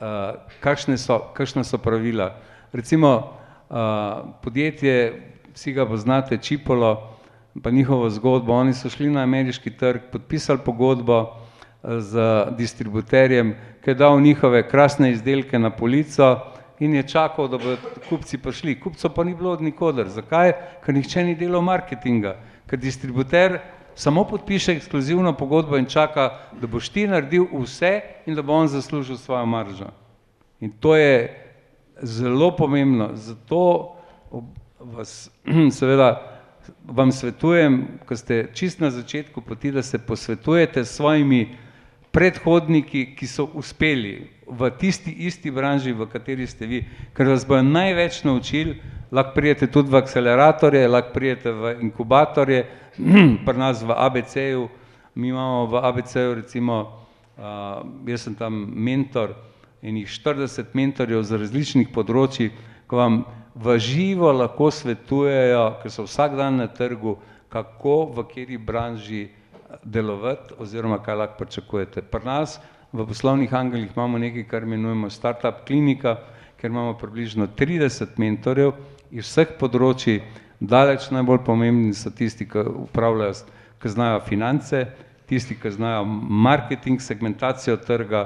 uh, kakšne, so, so pravila. Recimo uh, podjetje, vsi ga poznate, Čipolo, pa njihovo zgodbo, oni so šli na ameriški trg, podpisali pogodbo z distributerjem, ki je dal njihove krasne izdelke na polico in je čakal, da bodo kupci prišli. Kupcev pa ni bilo od nikoder. Zakaj? Ker nihče ni delal marketinga. Ker distributer samo podpiše ekskluzivno pogodbo in čaka, da boš ti naredil vse in da bo on zaslužil svojo maržo. In to je zelo pomembno. Zato vas seveda vam svetujem, ko ste čist na začetku poti, da se posvetujete s svojimi predhodniki, ki so uspeli v tisti isti branži, v kateri ste vi, ker vas bojo največ naučili, lahko prijete tudi v akceleratorje, lahko prijete v inkubatorje, pri nas v ABC-ju, mi imamo v ABC-ju recimo, uh, jaz sem tam mentor in jih 40 mentorjev z različnih področji, ko vam v živo lahko svetujejo, ker so vsak dan na trgu, kako v kateri branži delovati oziroma kaj lahko pričakujete. Pri nas v poslovnih angelih imamo nekaj, kar imenujemo startup klinika, ker imamo približno 30 mentorjev iz vseh področji, daleč najbolj pomembni so tisti, ki upravljajo, ki znajo finance, tisti, ki znajo marketing, segmentacijo trga,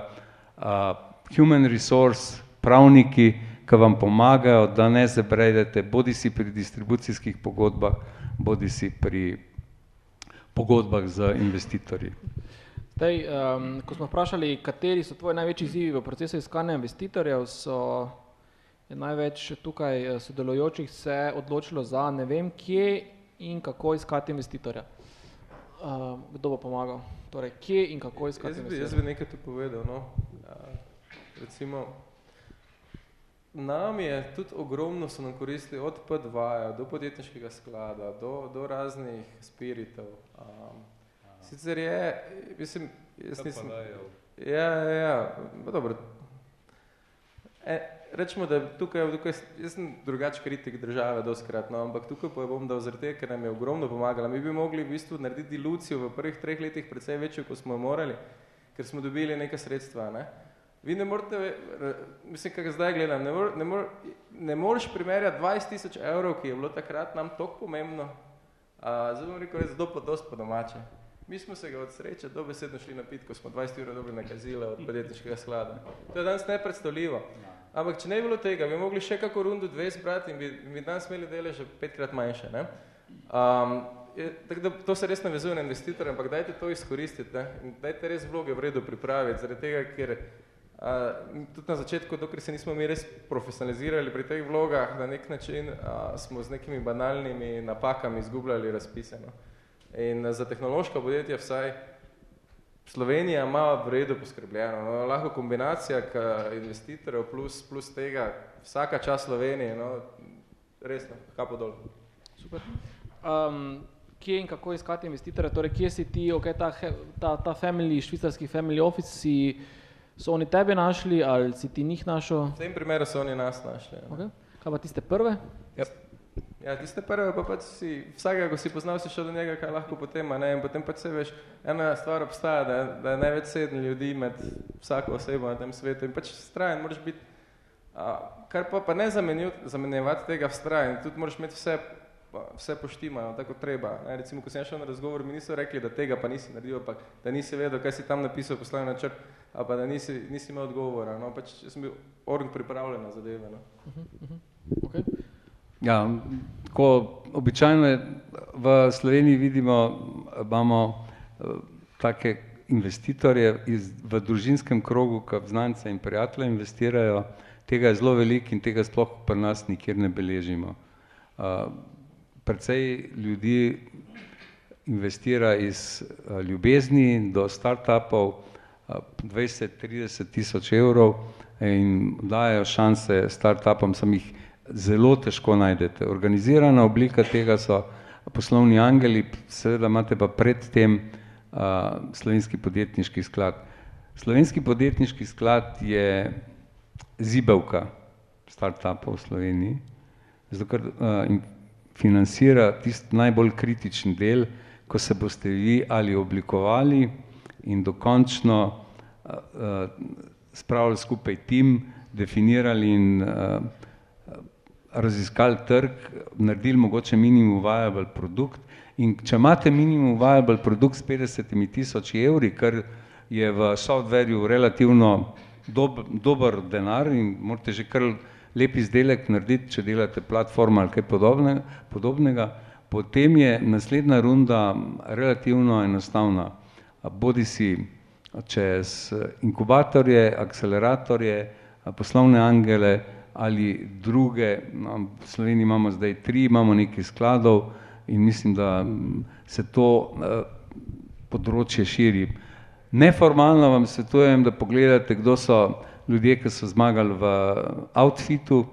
uh, human resource, pravniki, ki vam pomagajo, da ne zabredete, bodi si pri distribucijskih pogodbah, bodi si pri pogodbah z investitorji. Zdaj, um, ko smo vprašali, kateri so tvoji največji izzivi v procesu iskanja investitorjev, so največ tukaj eh, sodelujočih se odločilo za ne vem kje in kako iskati investitorja. Uh, kdo bo pomagal? Torej, kje in kako iskati jaz bi, jaz bi nekaj tu povedal. No. Ja, recimo, nam je tudi ogromno so nam koristili od P2 do podjetniškega sklada, do, do raznih spiritov. Um, Sicer je, mislim, jaz nisem... Ja, ja, ja, dobro. E, rečemo, da tukaj, tukaj, jaz sem drugač kritik države doskrat, no, ampak tukaj pa bom dal zaradi tega, ker nam je ogromno pomagala. Mi bi mogli v bistvu narediti dilucijo v prvih treh letih precej večjo, kot smo morali, ker smo dobili neka sredstva, ne. Vi ne morete, mislim, kak zdaj gledam, ne, mor, ne, mor, ne moreš primerjati 20 tisoč evrov, ki je bilo takrat nam toliko pomembno, zdaj bom rekel, je zelo pa dost po domače. Mi smo se ga od sreče dobesedno šli na pit, ko smo 20 ur dobili nakazile od podjetniškega sklada. To je danes nepredstavljivo. Ampak če ne bi bilo tega, bi mogli še kako rundu dve zbrati in bi, bi danes imeli dele že petkrat manjše. Ne? Um, je, tako da to se res navezuje na investitorje, ampak dajte to izkoristiti. Ne? In dajte res vloge v redu pripraviti, zaradi tega, ker tudi na začetku, dokler se nismo mi res profesionalizirali pri teh vlogah, na nek način uh, smo z nekimi banalnimi napakami izgubljali razpise. No? In za tehnološka podjetja vsaj Slovenija ima v redu poskrbljeno. No, lahko kombinacija investitorjev plus, plus tega, vsaka čas Slovenije, no, resno, kapo dol. Super. Um, kje in kako iskati investitorja, torej kje si ti, ok, ta, ta, ta family, švicarski family office, si, so oni tebe našli ali si ti njih našel? V tem primeru so oni nas našli. Ja. Okay. Kaj pa tiste prve? Yep. Ja, tiste prve pa pač si, vsakega, ko si poznal, si šel do njega, kaj lahko potem, ne, in potem pač se veš, ena stvar obstaja, da, da je največ sedem ljudi med vsako osebo na tem svetu in pač strajen moraš biti, a, kar pa, pa ne zamenjevati tega v strajen, tudi moraš imeti vse, vse poštimano, tako treba. Ne, recimo, ko sem šel na razgovor, mi niso rekli, da tega pa nisi naredil, pa da nisi vedel, kaj si tam napisal, poslovni načrt, a pa da nisi, nisi imel odgovora. No, pač jaz sem bil org pripravljen na zadeve. No. Uh -huh, uh -huh. Okay. Ja, ko običajno v Sloveniji vidimo, imamo eh, take investitorje iz, v družinskem krogu, ki znance in prijatelje investirajo, tega je zelo veliko in tega sploh pri nas nikjer ne beležimo. Uh, precej ljudi investira iz uh, ljubezni do startupov, uh, 20-30 tisoč evrov in dajo šanse startupom, sem jih zelo težko najdete. Organizirana oblika tega so poslovni angeli, seveda imate pa predtem uh, slovenski podjetniški sklad. Slovenski podjetniški sklad je zibelka startupov v Sloveniji, zato ker financira tisti najbolj kritični del, ko se boste vi ali oblikovali in dokončno uh, spravili skupaj tim, definirali in uh, raziskali trg, naredili mogoče minimum viable produkt. In če imate minimum viable produkt s 50 tisoč evri, kar je v softwareu relativno dob, dober denar in morate že kar lep izdelek narediti, če delate platformo ali kaj podobne, podobnega, potem je naslednja runda relativno enostavna. Bodi si čez inkubatorje, akceleratorje, poslovne angele ali druge, v Sloveniji imamo zdaj tri, imamo nekaj skladov in mislim, da se to področje širi. Neformalno vam svetujem, da pogledate, kdo so ljudje, ki so zmagali v Outfitu,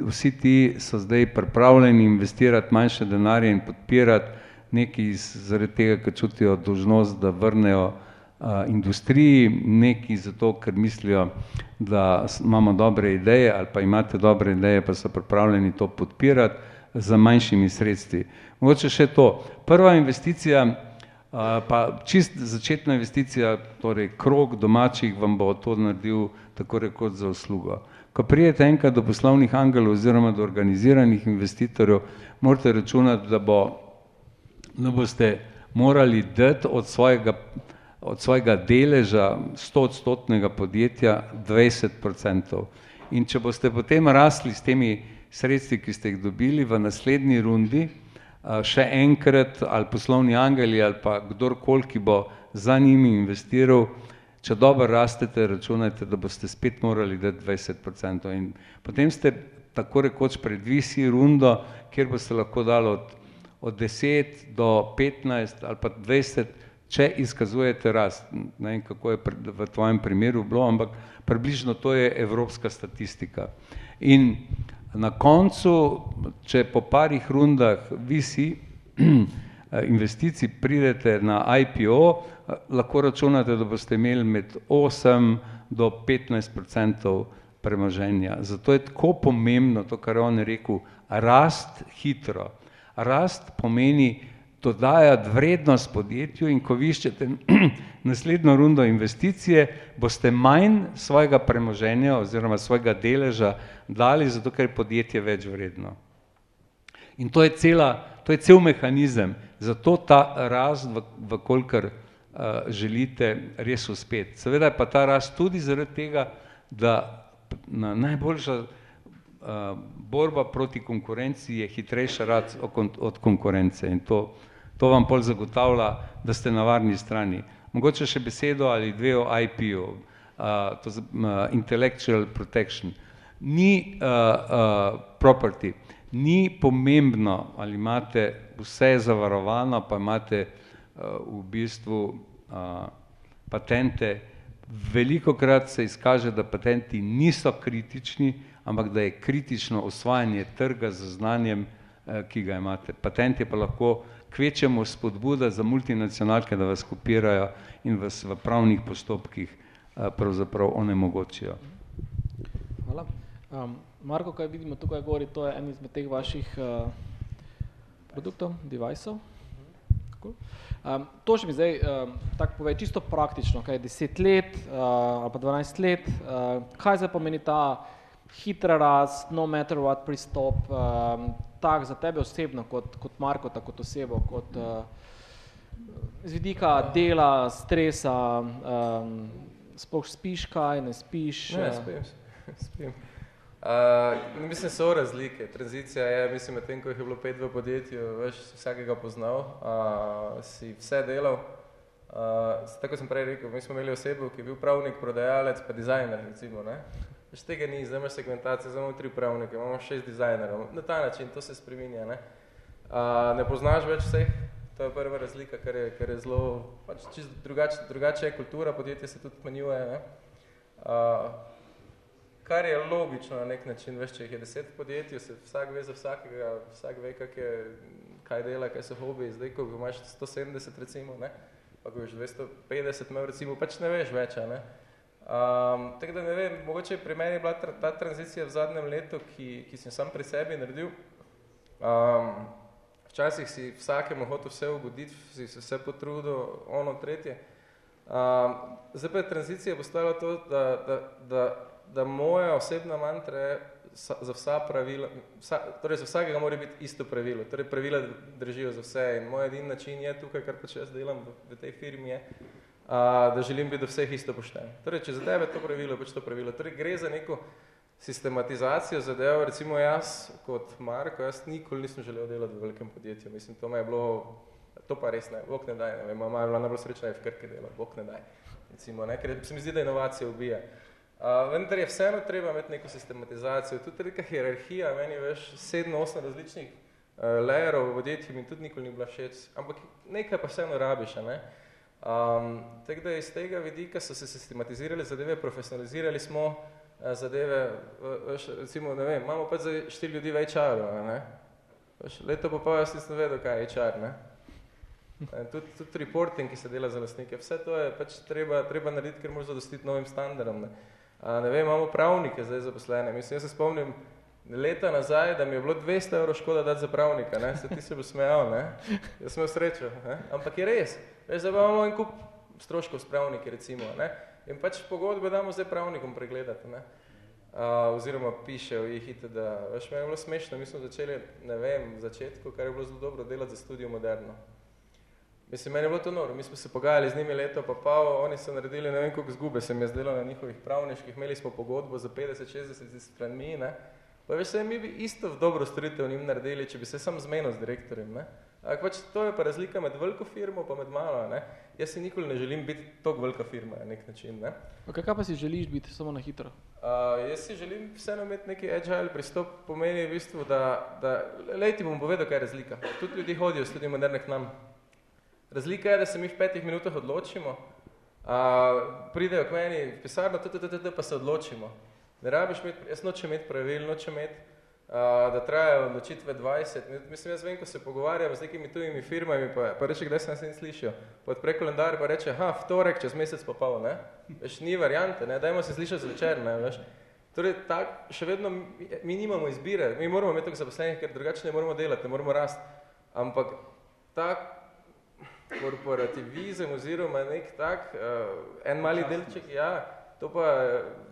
vsi ti so zdaj pripravljeni investirati manjše denarje in podpirati nekaj zaradi tega, ker čutijo dolžnost, da vrnejo industriji, nekaj zato, ker mislijo, da imamo dobre ideje ali pa imate dobre ideje, pa so pripravljeni to podpirati z manjšimi sredstvi. Mogoče še to, prva investicija pa čisto začetna investicija, torej krog domačih vam bo to naredil tako rekoč za uslugo. Ko pridete enkrat do poslovnih angelov oziroma do organiziranih investitorjev, morate računati, da bo, da boste morali dati od svojega, od svojega deleža stoodstotnega podjetja dvajset procentov. In če boste potem rasli s temi sredstvi, ki ste jih dobili v naslednji rundi, še enkrat ali poslovni angeli ali pa kdorkoli, ki bo za njimi investiral, če dobro rastete, računajte, da boste spet morali dati dvajset procentov in potem ste tako rekoč pred VC rundo, kjer boste lahko dali od od deset do petnajst ali pa dvajset, če izkazujete rast. Ne vem, kako je v tvojem primeru bilo, ampak približno to je evropska statistika. In na koncu, če po parih rundah VC investicij pridete na IPO, lahko računate, da boste imeli med osem do petnajst procentov premoženja, zato je tako pomembno to, kar je on rekel, rasti hitro. Rast pomeni dodajati vrednost podjetju, in ko vi iščete naslednjo rundo investicije, boste manj svojega premoženja oziroma svojega deleža dali, zato ker je podjetje več vredno. In to je cela, to je cel mehanizem, zato ta rast, v, v kolikor želite res uspeti. Seveda je pa ta rast tudi zaradi tega, da na najboljša borba proti konkurenci je hitrejša rast od konkurence in to, to vam pol zagotavlja, da ste na varni strani. Mogoče še besedo ali dve o IP-ju, to intellectual protection. Ni property, ni pomembno, ali imate vse zavarovano, pa imate v bistvu patente, velikokrat se izkaže, da patenti niso kritični, ampak da je kritično osvajanje trga z znanjem, ki ga imate. Patent je pa lahko kvečjemu spodbuda za multinacionalke, da vas kopirajo in vas v pravnih postopkih pravzaprav onemogočijo. Hvala. Marko, kaj vidimo tukaj gori, to je en izmed teh vaših produktov, devicev. To še mi zdaj tako povej, čisto praktično, kaj deset let ali pa dvanajst let, kaj zdaj pomeni ta hitra rast, no matter what pristop, tako za tebe osebno kot kot Markota, kot osebo, kot z vidika dela, stresa, sploh spiš kaj, ne spiš? Ne, spim, spim. mislim so razlike, tranzicija je, mislim, medtem ko jih je bilo pet v podjetju, veš, vsakega poznal, si vse delal, tako kot sem prej rekel, mi smo imeli osebo, ki je bil pravnik, prodajalec pa dizajner recimo, ne. Veš, tega ni, zdaj imaš segmentacijo, zdaj imamo tri pravnike, imamo šest dizajnerjev, na ta način, to se spreminja, ne. ne poznaš več vseh, to je prva razlika, kar je, kar je zelo, pač čisto drugače, drugače je kultura, podjetje se tudi zmanjšuje, ne. kar je logično na neki način, veš, če jih je deset v podjetju, se vsak ve za vsakega, vsak ve, kako je, kaj dela, kaj so hobiji, zdaj, ko imaš sto sedemdeset recimo, ne, pa ko boš dvesto petdeset imel recimo, pač ne veš več, a ne. tako da ne vem, mogoče pri meni je bila ta tranzicija v zadnjem letu, ki, ki sem sam pri sebi naredil. včasih si vsakemu hotel vse ugoditi, si se vse potrudil, ono, tretje. Um, zdaj pa je tranzicija postala to, da, da, da, da moja osebna mantra je za vsa pravila, vsa, torej za vsakega mora biti isto pravilo, torej pravila držijo za vse in moj edin način je tukaj, kar pač jaz delam v, v tej firmi je, uh, da želim biti do vseh isto pošten. Torej, če za tebe to pravilo, pač to pravilo. Torej, gre za neko sistematizacijo zadev, recimo jaz kot Marko, jaz nikoli nisem želel delati v velikem podjetju, mislim, to me je bilo, to pa res ne, Bog ne daj, ne vem, mama je bila najbolj srečna, je v krke dela, Bog ne daj, recimo, ne, ker se mi zdi, da inovacija ubija. Uh, vendar je vseeno treba imeti neko sistematizacijo, tudi neka hierarhija, meni je veš sedem, osem različnih uh, layerov v podjetju mi tudi nikoli ni bila všeč, ampak nekaj pa vseeno rabiš, ne. Um, tako da iz tega vidika so se sistematizirali zadeve, profesionalizirali smo, Eh, zadeve, veš, recimo, ne vem, imamo pač za štiri ljudi v HR-u, ne? Veš, leto pa pa jaz nisem vedel, kaj je HR, ne? Eh, tudi, tudi reporting, ki se dela za lastnike, vse to je pač treba, treba narediti, ker moraš zadostiti novim standardom, ne? A, ne vem, imamo pravnike zdaj zaposlene, mislim, jaz se spomnim leta nazaj, da mi je bilo 200 evrov škoda dati za pravnika, ne? Se ti se bo smejal, ne? Jaz sem imel srečo, ne? Ampak je res, zdaj imamo en kup stroškov s pravniki, recimo, ne? In pač pogodbe damo zdaj pravnikom pregledati, ne? Uh, oziroma pišejo jih ite, da, veš, meni je bilo smešno, mi smo začeli, ne vem, v začetku, kar je bilo zelo dobro delati za studio moderno. Mislim, meni je bilo to noro, mi smo se pogajali z njimi leto, pa pa oni so naredili ne vem koliko zgube, se mi je zdelo na njihovih pravniških, imeli smo pogodbo za 50-60 stranmi, ne? Pa veš, se mi bi isto v dobro storitev njim naredili, če bi se sam zmenil z direktorjem, ne? Ampak pač to je pa razlika med veliko firmo pa med malo, ne? Jaz si nikoli ne želim biti toliko velika firma na nek način, ne? Okay, kaj pa si želiš biti, samo na hitro? Uh, jaz si želim vseeno imeti neki agile pristop, pomeni v bistvu, da, da lej ti bom povedal, kaj je razlika. Tudi ljudi hodijo, tudi moderne k nam. Razlika je, da se mi v petih minutah odločimo, uh, pridejo k meni v pisarno, pa se odločimo. Ne rabiš imeti, jaz nočem imeti pravil, nočem imeti da trajajo odločitve 20. Mislim, jaz vem, ko se pogovarjam z nekimi tujimi firmami, pa, pa reče, kdaj sem se slišal. Pa odpre kalendar, pa reče, ha, vtorek, čez mesec pa pol, ne? Veš, ni variante, ne? Dajmo se slišati zvečer, ne? Veš? Torej, tak, še vedno mi, mi nimamo izbire, mi moramo imeti tako zaposlenih, ker drugače ne moramo delati, ne moramo rasti. Ampak tak korporativizem oziroma nek tak, uh, en mali delček, ja, To pa,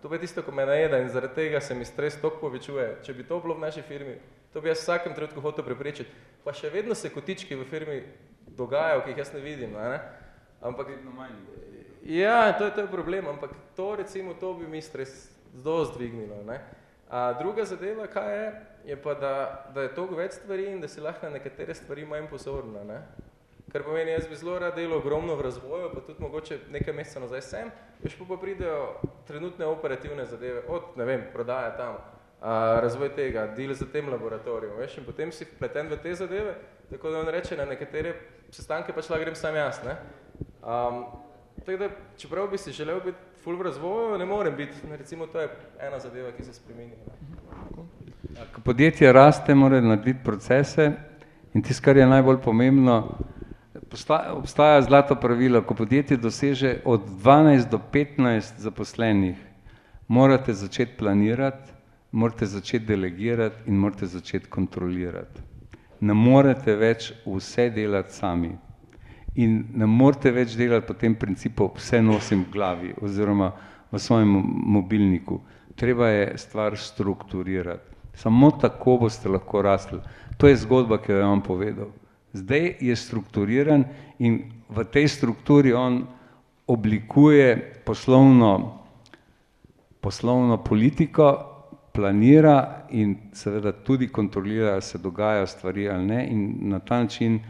to pa je tisto, ko me najeda in zaradi tega se mi stres toliko povečuje. Če bi to bilo v naši firmi, to bi jaz vsakem trenutku hotel preprečiti. Pa še vedno se kotički v firmi dogajajo, ki jih jaz ne vidim. Ne? Ampak, ja, to je, to je problem, ampak to recimo, to bi mi stres zelo zdvignilo. Ne? A druga zadeva, kaj je, je pa, da, da je toliko več stvari in da si lahko na nekatere stvari manj pozorna. Ne? Kar pomeni, jaz bi zelo rad delal ogromno v razvoju, pa tudi mogoče nekaj meseca nazaj sem, veš pa, pridejo trenutne operativne zadeve, od, ne vem, prodaja tam, a, razvoj tega, del za tem laboratorijom, veš, in potem si pleten v te zadeve, tako da on reče, na nekatere sestanke pač lahko grem sam jaz, ne. Um, tako da, čeprav bi si želel biti ful v razvoju, ne morem biti, recimo to je ena zadeva, ki se spremeni. Ko podjetje raste, mora narediti procese in tisto, kar je najbolj pomembno, obstaja zlato pravilo, ko podjetje doseže od 12 do 15 zaposlenih, morate začeti planirati, morate začeti delegirati in morate začeti kontrolirati. Ne morete več vse delati sami in ne morete več delati po tem principu vse nosim v glavi oziroma v svojem mobilniku. Treba je stvar strukturirati. Samo tako boste lahko rasli. To je zgodba, ki jo je vam povedal. Zdaj je strukturiran in v tej strukturi on oblikuje poslovno, poslovno politiko, planira in seveda tudi kontrolira, ali se dogajajo stvari ali ne in na ta način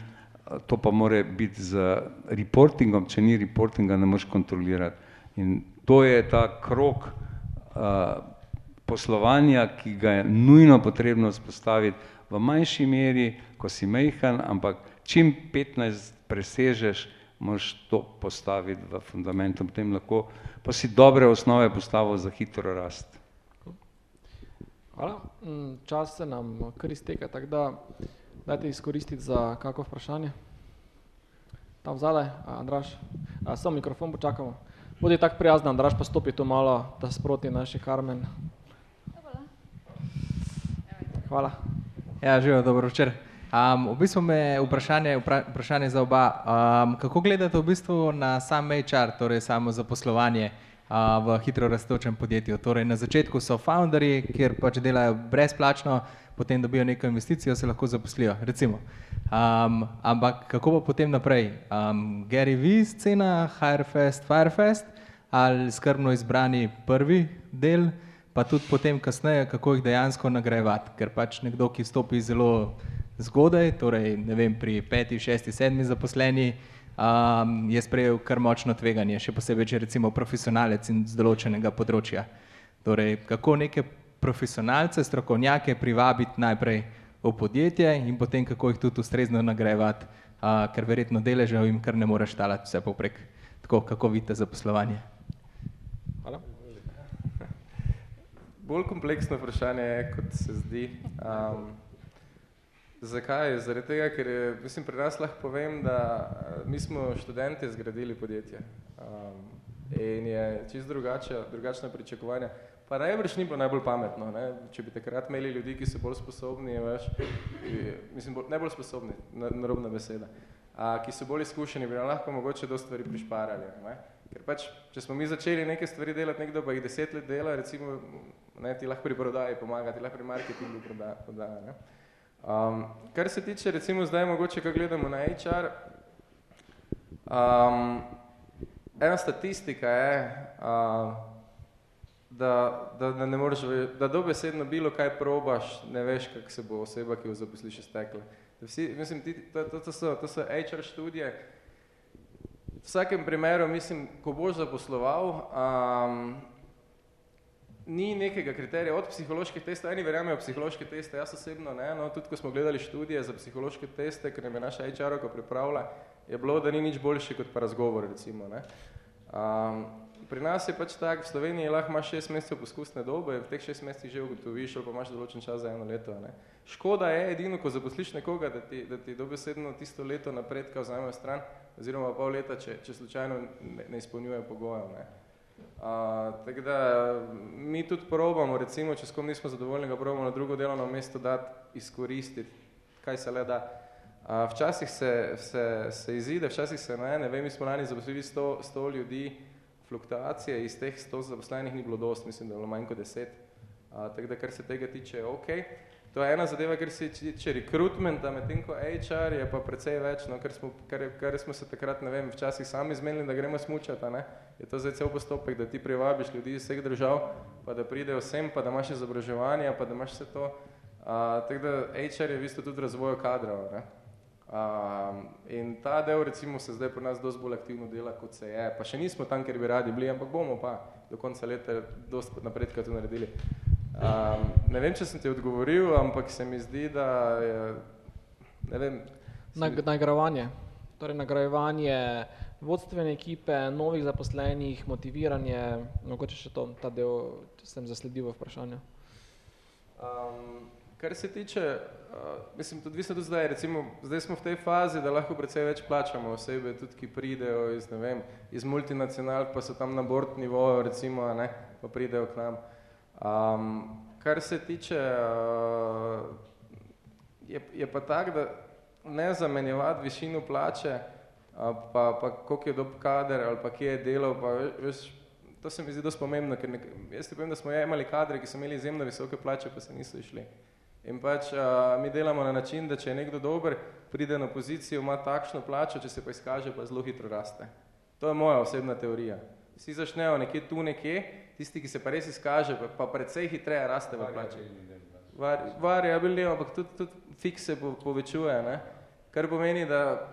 to pa more biti z reportingom, če ni reportinga, ne moreš kontrolirati. In to je ta krok uh, poslovanja, ki ga je nujno potrebno spostaviti v manjši meri, ko si mejhan, ampak čim 15 presežeš, moraš to postaviti v fundament, potem lahko pa si dobre osnove postavil za hitro rast. Hvala. Mm, čas se nam kar izteka, tako da dajte izkoristiti za kako vprašanje. Tam vzale, Andraš, samo mikrofon počakamo. Bodi tako prijazna, Andraš pa stopi to malo, da sproti naši Karmen. Hvala. Ja, živijo, dobro večer. Um, v bistvu me vprašanje, vprašanje za oba. Um, kako gledate v bistvu na sam HR, torej samo zaposlovanje uh, v hitro raztočem podjetju? Torej, na začetku so founderji, kjer pač delajo brezplačno, potem dobijo neko investicijo, se lahko zaposlijo. Recimo. Um, ampak kako pa potem naprej? Um, Gary V. scena, Hirefest, Firefest ali skrbno izbrani prvi del, pa tudi potem kasneje, kako jih dejansko nagrajevati. Ker pač nekdo, ki stopi zelo zgodaj, torej vem, pri peti, šesti, sedmi zaposleni, um, je sprejel kar močno tveganje, še posebej, če recimo profesionalec in z določenega področja. Torej, kako neke profesionalce, strokovnjake privabiti najprej v podjetje in potem kako jih tudi ustrezno nagrajevati, uh, ker verjetno deležev jim kar ne moreš talati vse poprek. Tako, kako vidite zaposlovanje? Hvala. Bolj kompleksno vprašanje je, kot se zdi. Um, zakaj? Zaradi tega, ker je, mislim, pri nas lahko povem, da mi smo študenti zgradili podjetje um, in je čisto drugačna pričakovanja. Pa najbrž ni bilo najbolj pametno, ne? če bi takrat imeli ljudi, ki so bolj sposobni, veš, mislim, bolj, ne bolj sposobni, narobna beseda, a, ki so bolj izkušeni, bi nam lahko mogoče do stvari prišparali. Ne? Ker pač, če smo mi začeli neke stvari delati, nekdo pa jih deset let dela, recimo, ne, ti lahko pri prodaji pomaga, ti lahko pri marketingu prodaja. prodaja ne? Um, kar se tiče, recimo zdaj mogoče, ko gledamo na HR, um, ena statistika je, uh, da, da, da ne moreš, da dobesedno bilo kaj probaš, ne veš, kak se bo oseba, ki jo zaposliš, stekla. Vsi, mislim, ti, to, to, to, so, to so HR študije. V vsakem primeru, mislim, ko boš zaposloval, um, ni nekega kriterija od psiholoških testov, eni verjamejo psihološke teste, jaz osebno ne, no, tudi ko smo gledali študije za psihološke teste, ker nam je naša HR-ovka pripravila, je bilo, da ni nič boljše kot pa razgovor, recimo, ne. Um, pri nas je pač tako, v Sloveniji lahko imaš šest mesecev poskusne dobe, v teh šest mesecih že ugotoviš, ali pa imaš določen čas za eno leto. Ne. Škoda je edino, ko zaposliš nekoga, da ti, da ti dobesedno tisto leto napredka vzamejo stran, oziroma pol leta, če, če slučajno ne, ne izpolnjuje pogojev. Ne. Uh, tako da mi tudi probamo, recimo, če s kom nismo zadovoljni, ga probamo na drugo delovno mesto dati, izkoristiti, kaj se le da. Uh, včasih se, se, se izide, včasih se ne, ne vem, mi smo lani zaposlili 100, 100 ljudi, fluktuacije iz teh 100 zaposlenih ni bilo dost, mislim, da je bilo manj kot 10. Uh, tako da, kar se tega tiče, ok. To je ena zadeva, ker se tiče rekrutmenta, medtem ko HR je pa precej več, no, ker, smo, kar, kar smo se takrat, ne vem, včasih sami zmenili, da gremo smučati, ne? je to zdaj cel postopek, da ti privabiš ljudi iz vseh držav, pa da pridejo sem, pa da imaš izobraževanje, pa da imaš vse to. Uh, tako da HR je v bistvu tudi razvoj kadrov. Ne? Um, in ta del recimo se zdaj pri nas dosti bolj aktivno dela, kot se je. Pa še nismo tam, ker bi radi bili, ampak bomo pa do konca leta dosti napredka to naredili. Um, ne vem, če sem ti odgovoril, ampak se mi zdi, da je, ne vem. Nag, nagrajevanje, torej nagrajevanje vodstvene ekipe, novih zaposlenih, motiviranje, mogoče še to, ta del sem zasledil v vprašanju. Um, kar se tiče Uh, mislim, tudi odvisno tudi zdaj, recimo, zdaj smo v tej fazi, da lahko precej več plačamo osebe, tudi ki pridejo iz, ne vem, iz multinacionalk, pa so tam na bord nivoju, recimo, ne, pa pridejo k nam. Um, kar se tiče, uh, je, je pa tak, da ne zamenjevati višino plače, uh, pa, pa koliko je dob kader ali pa kje je delal, pa veš, to se mi zdi dosti pomembno, ker nek, jaz ti povem, da smo imeli kadre, ki so imeli izjemno visoke plače, pa se niso išli. In pač a, mi delamo na način, da če je nekdo dober, pride na pozicijo, ima takšno plačo, če se pa izkaže, pa zelo hitro raste. To je moja osebna teorija. Vsi začnejo nekje tu nekje, tisti, ki se pa res izkaže, pa, pa predvsej hitreje raste v plači. Variabilni, ampak tudi, tudi fik se po, povečuje, ne? kar pomeni, da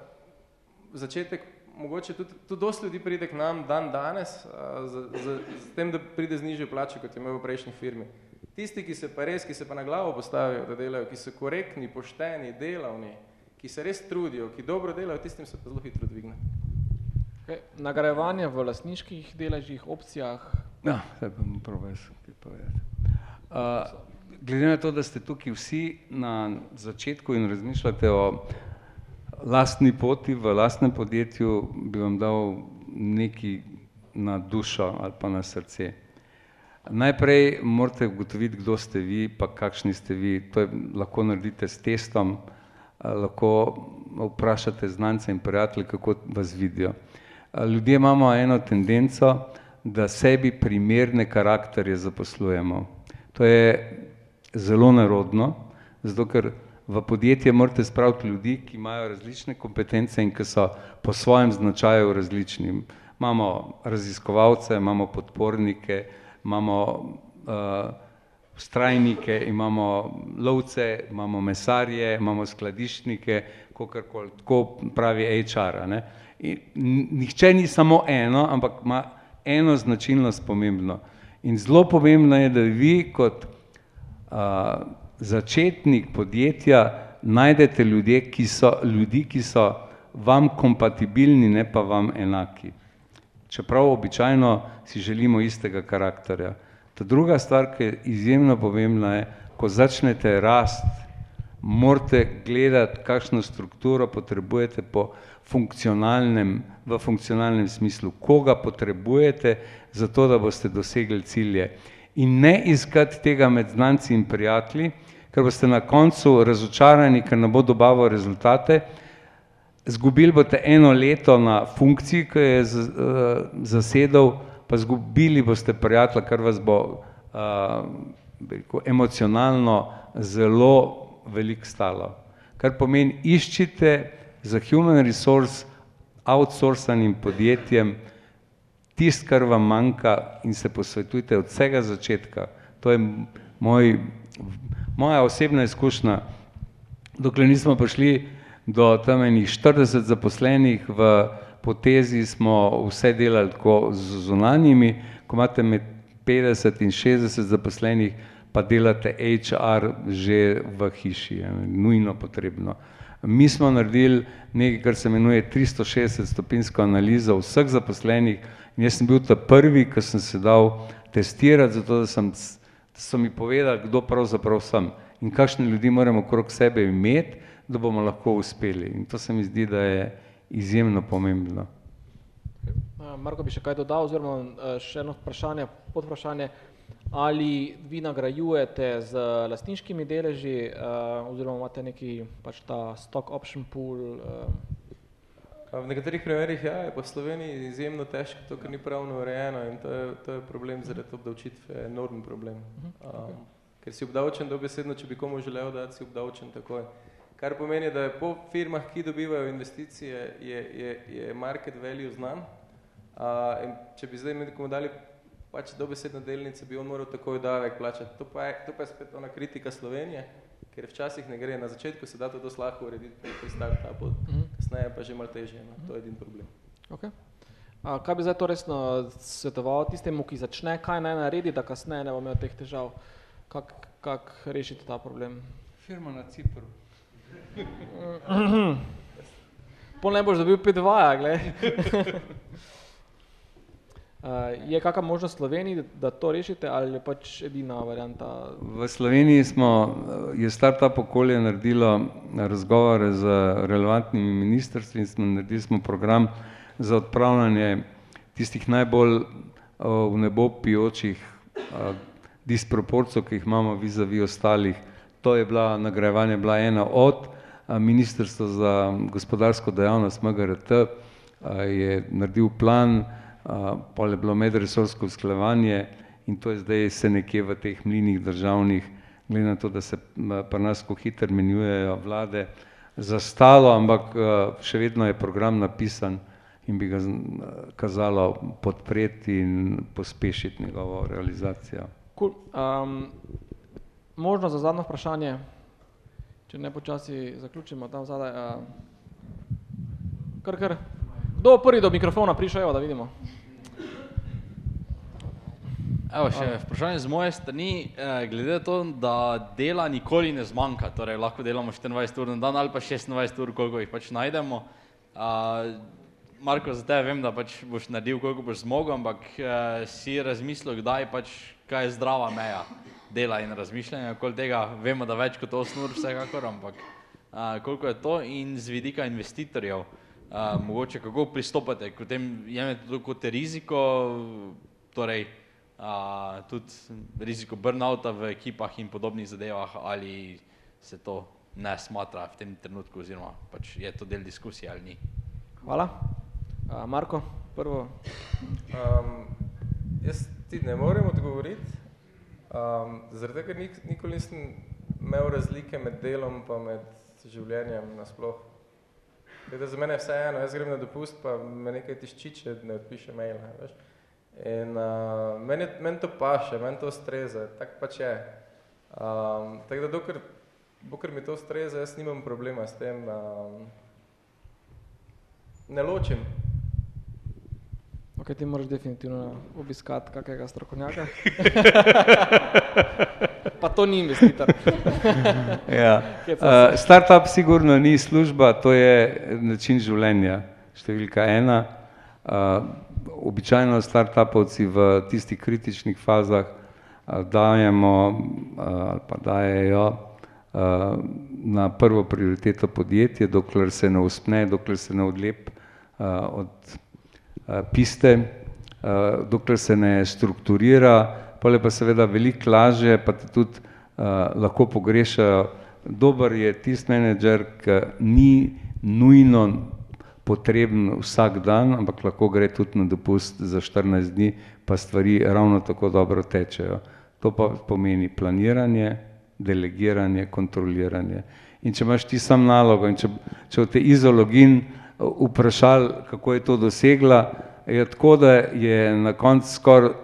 začetek, mogoče tudi, tudi dosti ljudi pride k nam dan danes, a, z, z, z tem, da pride z nižjo plačo, kot je imel v prejšnji firmi. Tisti, ki se pa res, ki se pa na glavo postavijo, da delajo, ki so korektni, pošteni, delavni, ki se res trudijo, ki dobro delajo, tistim se pa zelo hitro dvigne. Okay. Nagrajevanje v lasniških deležih, opcijah? Ja, zdaj pa bom probal kaj povedati. Uh, glede na to, da ste tukaj vsi na začetku in razmišljate o lastni poti v lastnem podjetju, bi vam dal neki na dušo ali pa na srce. Najprej morate ugotoviti, kdo ste vi, pa kakšni ste vi. To je, lahko naredite s testom, lahko vprašate znance in prijatelje, kako vas vidijo. Ljudje imamo eno tendenco, da sebi primerne karakterje zaposlujemo. To je zelo narodno, zato ker v podjetje morate spraviti ljudi, ki imajo različne kompetence in ki so po svojem značaju različni. Imamo raziskovalce, imamo podpornike, imamo uh, vztrajnike, imamo lovce, imamo mesarje, imamo skladiščnike, kakorkoli, tako pravi HR. Nihče ni samo eno, ampak ima eno značilnost pomembno. In zelo pomembno je, da vi kot a, začetnik podjetja najdete ljudje, ki so, ljudi, ki so vam kompatibilni, ne pa vam enaki. Čeprav običajno si želimo istega karakterja. Ta druga stvar, ki je izjemno pomembna, je, ko začnete rasti, morate gledati, kakšno strukturo potrebujete po funkcionalnem, v funkcionalnem smislu, koga potrebujete za to, da boste dosegli cilje. In ne iskati tega med znanci in prijatelji, ker boste na koncu razočarani, ker ne bo dobavo rezultate, zgubili boste eno leto na funkciji, ki je zasedel, pa zgubili boste prijatelja, kar vas bo uh, emocionalno zelo veliko stalo. Kar pomeni, iščite za human resource outsourcanim podjetjem tisto, kar vam manjka in se posvetujte od vsega začetka. To je moj, moja osebna izkušnja. Dokler nismo prišli do tam enih 40 zaposlenih, v potezi smo vse delali tako z zunanjimi, ko imate med 50 in 60 zaposlenih, pa delate HR že v hiši, je nujno potrebno. Mi smo naredili nekaj, kar se imenuje 360 stopinsko analizo vseh zaposlenih in jaz sem bil ta prvi, ki sem se dal testirati, zato da, sem, da so mi povedali, kdo pravzaprav sem in kakšne ljudi moramo okrog sebe imeti, da bomo lahko uspeli. In to se mi zdi, da je izjemno pomembno. Marko bi še kaj dodal, oziroma še eno vprašanje, podvprašanje ali vi nagrajujete z lastniškimi deleži uh, oziroma imate neki pač ta stock option pool? Uh. V nekaterih primerih ja, je po Sloveniji izjemno težko to, ker ni pravno urejeno in to je, to je problem zaradi obdavčitve, enormen problem. Um, ker si obdavčen dobesedno, če bi komu želel dati, si obdavčen takoj. Kar pomeni, da je po firmah, ki dobivajo investicije, je, je, je market value znan. Uh, in če bi zdaj nekomu dali pač dobesedno delnice bi on moral takoj davek plačati. To pa je, to pa je spet ona kritika Slovenije, ker včasih ne gre. Na začetku se da to dosti lahko urediti pri, pri startupu, mm -hmm. kasneje pa že malo težje. No? To je edin problem. Okay. A, kaj bi zdaj to resno svetoval tistemu, ki začne, kaj naj naredi, da kasneje ne bo imel teh težav? Kak, kak rešiti ta problem? Firma na Cipru. Pol ne boš dobil P2, gled. Uh, je kakšna možnost v Sloveniji, da to rešite ali je pač edina varianta? V Sloveniji smo, je startup okolje naredilo razgovore z relevantnimi ministrstvi in smo naredili smo program za odpravljanje tistih najbolj v nebo pijočih disproporcov, ki jih imamo vizavi ostalih. To je bila nagrajevanje, bila ena od ministrstva za gospodarsko dejavnost MGRT, je naredil plan, pol je bilo medresorsko usklajevanje in to je zdaj se nekje v teh mlinih državnih, glede na to, da se pri nas ko hitro menjujejo vlade, zastalo, ampak še vedno je program napisan in bi ga kazalo podpreti in pospešiti njegovo realizacijo. Cool. Um, možno za zadnjo vprašanje, če ne počasi zaključimo tam zadaj. Uh, kar, kar. Kdo prvi do mikrofona prišel, evo, da vidimo. Evo, še vprašanje z moje strani, eh, glede to, da dela nikoli ne zmanjka, torej lahko delamo 24 ur na dan ali pa 26 ur, koliko jih pač najdemo. Uh, Marko, za tebe vem, da pač boš naredil, koliko boš zmogel, ampak uh, si razmislil, kdaj pač, kaj je zdrava meja dela in razmišljanja, okoli tega vemo, da več kot 8 ur vsekakor, ampak uh, koliko je to in z vidika investitorjev, uh, mogoče kako pristopate, k tem jemete to kot riziko, torej, tudi riziko burnouta v ekipah in podobnih zadevah, ali se to ne smatra v tem trenutku, oziroma pač je to del diskusije ali ni. Hvala. Uh, Marko, prvo. Um, jaz ti ne morem odgovoriti, um, zaradi tega nik, nikoli nisem imel razlike med delom pa med življenjem nasploh. Tako za mene je vseeno, jaz grem na dopust, pa me nekaj tišči, če ne odpiše mail. Ne. In uh, meni, meni to paše, meni to ustreza, tako pač je. Um, tako da dokler, dokler mi to ustreza, jaz nimam problema s tem. Um, ne ločim. Ok, ti moraš definitivno obiskati kakega strokovnjaka. pa to ni investitor. ja. uh, startup sigurno ni služba, to je način življenja, številka ena. Uh, običajno startupovci v tistih kritičnih fazah uh, dajemo uh, ali pa dajejo uh, na prvo prioriteto podjetje, dokler se ne uspne, dokler se ne odlep uh, od uh, piste, uh, dokler se ne strukturira, pole pa seveda veliko lažje, pa te tudi uh, lahko pogrešajo. Dober je tisti menedžer, ki ni nujno potreben vsak dan, ampak lahko gre tudi na dopust za 14 dni, pa stvari ravno tako dobro tečejo. To pa pomeni planiranje, delegiranje, kontroliranje. In če imaš ti sam nalogo in če, če v te izologin vprašali, kako je to dosegla, je tako, da je na koncu skoraj uh,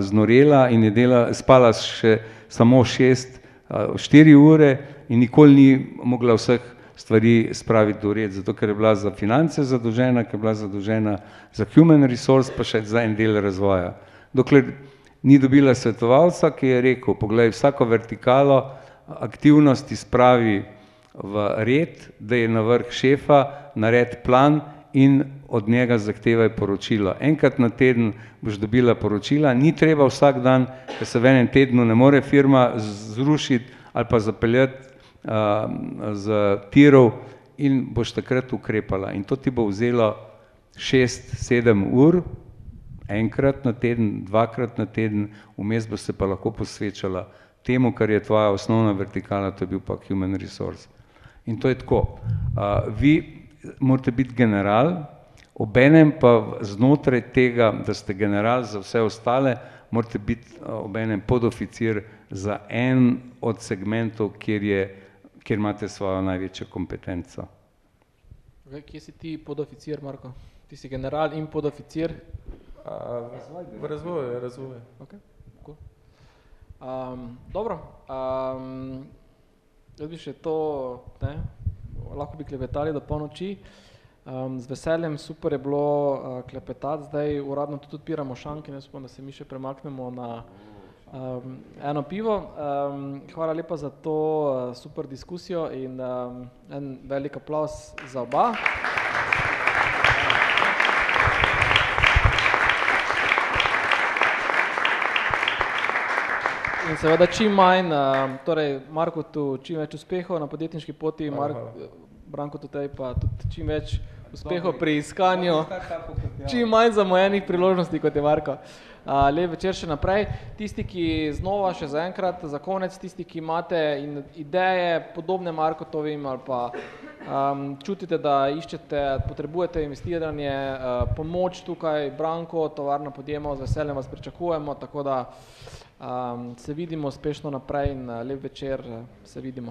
znorela in je dela, spala še samo šest, uh, štiri ure in nikoli ni mogla vseh stvari spraviti do red, zato ker je bila za finance zadolžena, ker je bila zadolžena za human resource, pa še za en del razvoja. Dokler ni dobila svetovalca, ki je rekel, poglej, vsako vertikalo aktivnosti spravi v red, da je na vrh šefa, nared plan in od njega zahtevaj poročilo. Enkrat na teden boš dobila poročila, ni treba vsak dan, ker se v enem tednu ne more firma zrušiti ali pa zapeljati z tirov in boš takrat ukrepala. In to ti bo vzelo šest, sedem ur, enkrat na teden, dvakrat na teden, vmes bo se pa lahko posvečala temu, kar je tvoja osnovna vertikala, to je bil pa human resource. In to je tako. Uh, vi morate biti general, obenem pa znotraj tega, da ste general za vse ostale, morate biti obenem podoficir za en od segmentov, kjer je kjer imate svojo največjo kompetenco. Okay, kje si ti podoficir, Marko? Ti si general in podoficir? Uh, v razvoju, razvoju. Okay, cool. um, dobro, um, jaz bi še to, ne, lahko bi klepetali do polnoči. Um, z veseljem, super je bilo uh, klepetati, zdaj uradno tudi odpiramo šanke, ne upam, da se mi še premaknemo na um, eno pivo. Um, hvala lepa za to uh, super diskusijo in um, en velik aplaus za oba. In seveda čim manj, uh, torej Marko tu čim več uspehov na podjetniški poti, Mark, Branko tudi pa tudi čim več uspehov pri iskanju, čim manj zamujenih priložnosti kot je Marko. Uh, lep večer še naprej. Tisti, ki znova še za enkrat, za konec, tisti, ki imate in ideje podobne Markotovim ali pa um, čutite, da iščete, potrebujete investiranje, uh, pomoč tukaj, Branko, tovarna podjema, z veseljem vas pričakujemo, tako da um, se vidimo uspešno naprej in uh, lep večer, uh, se vidimo.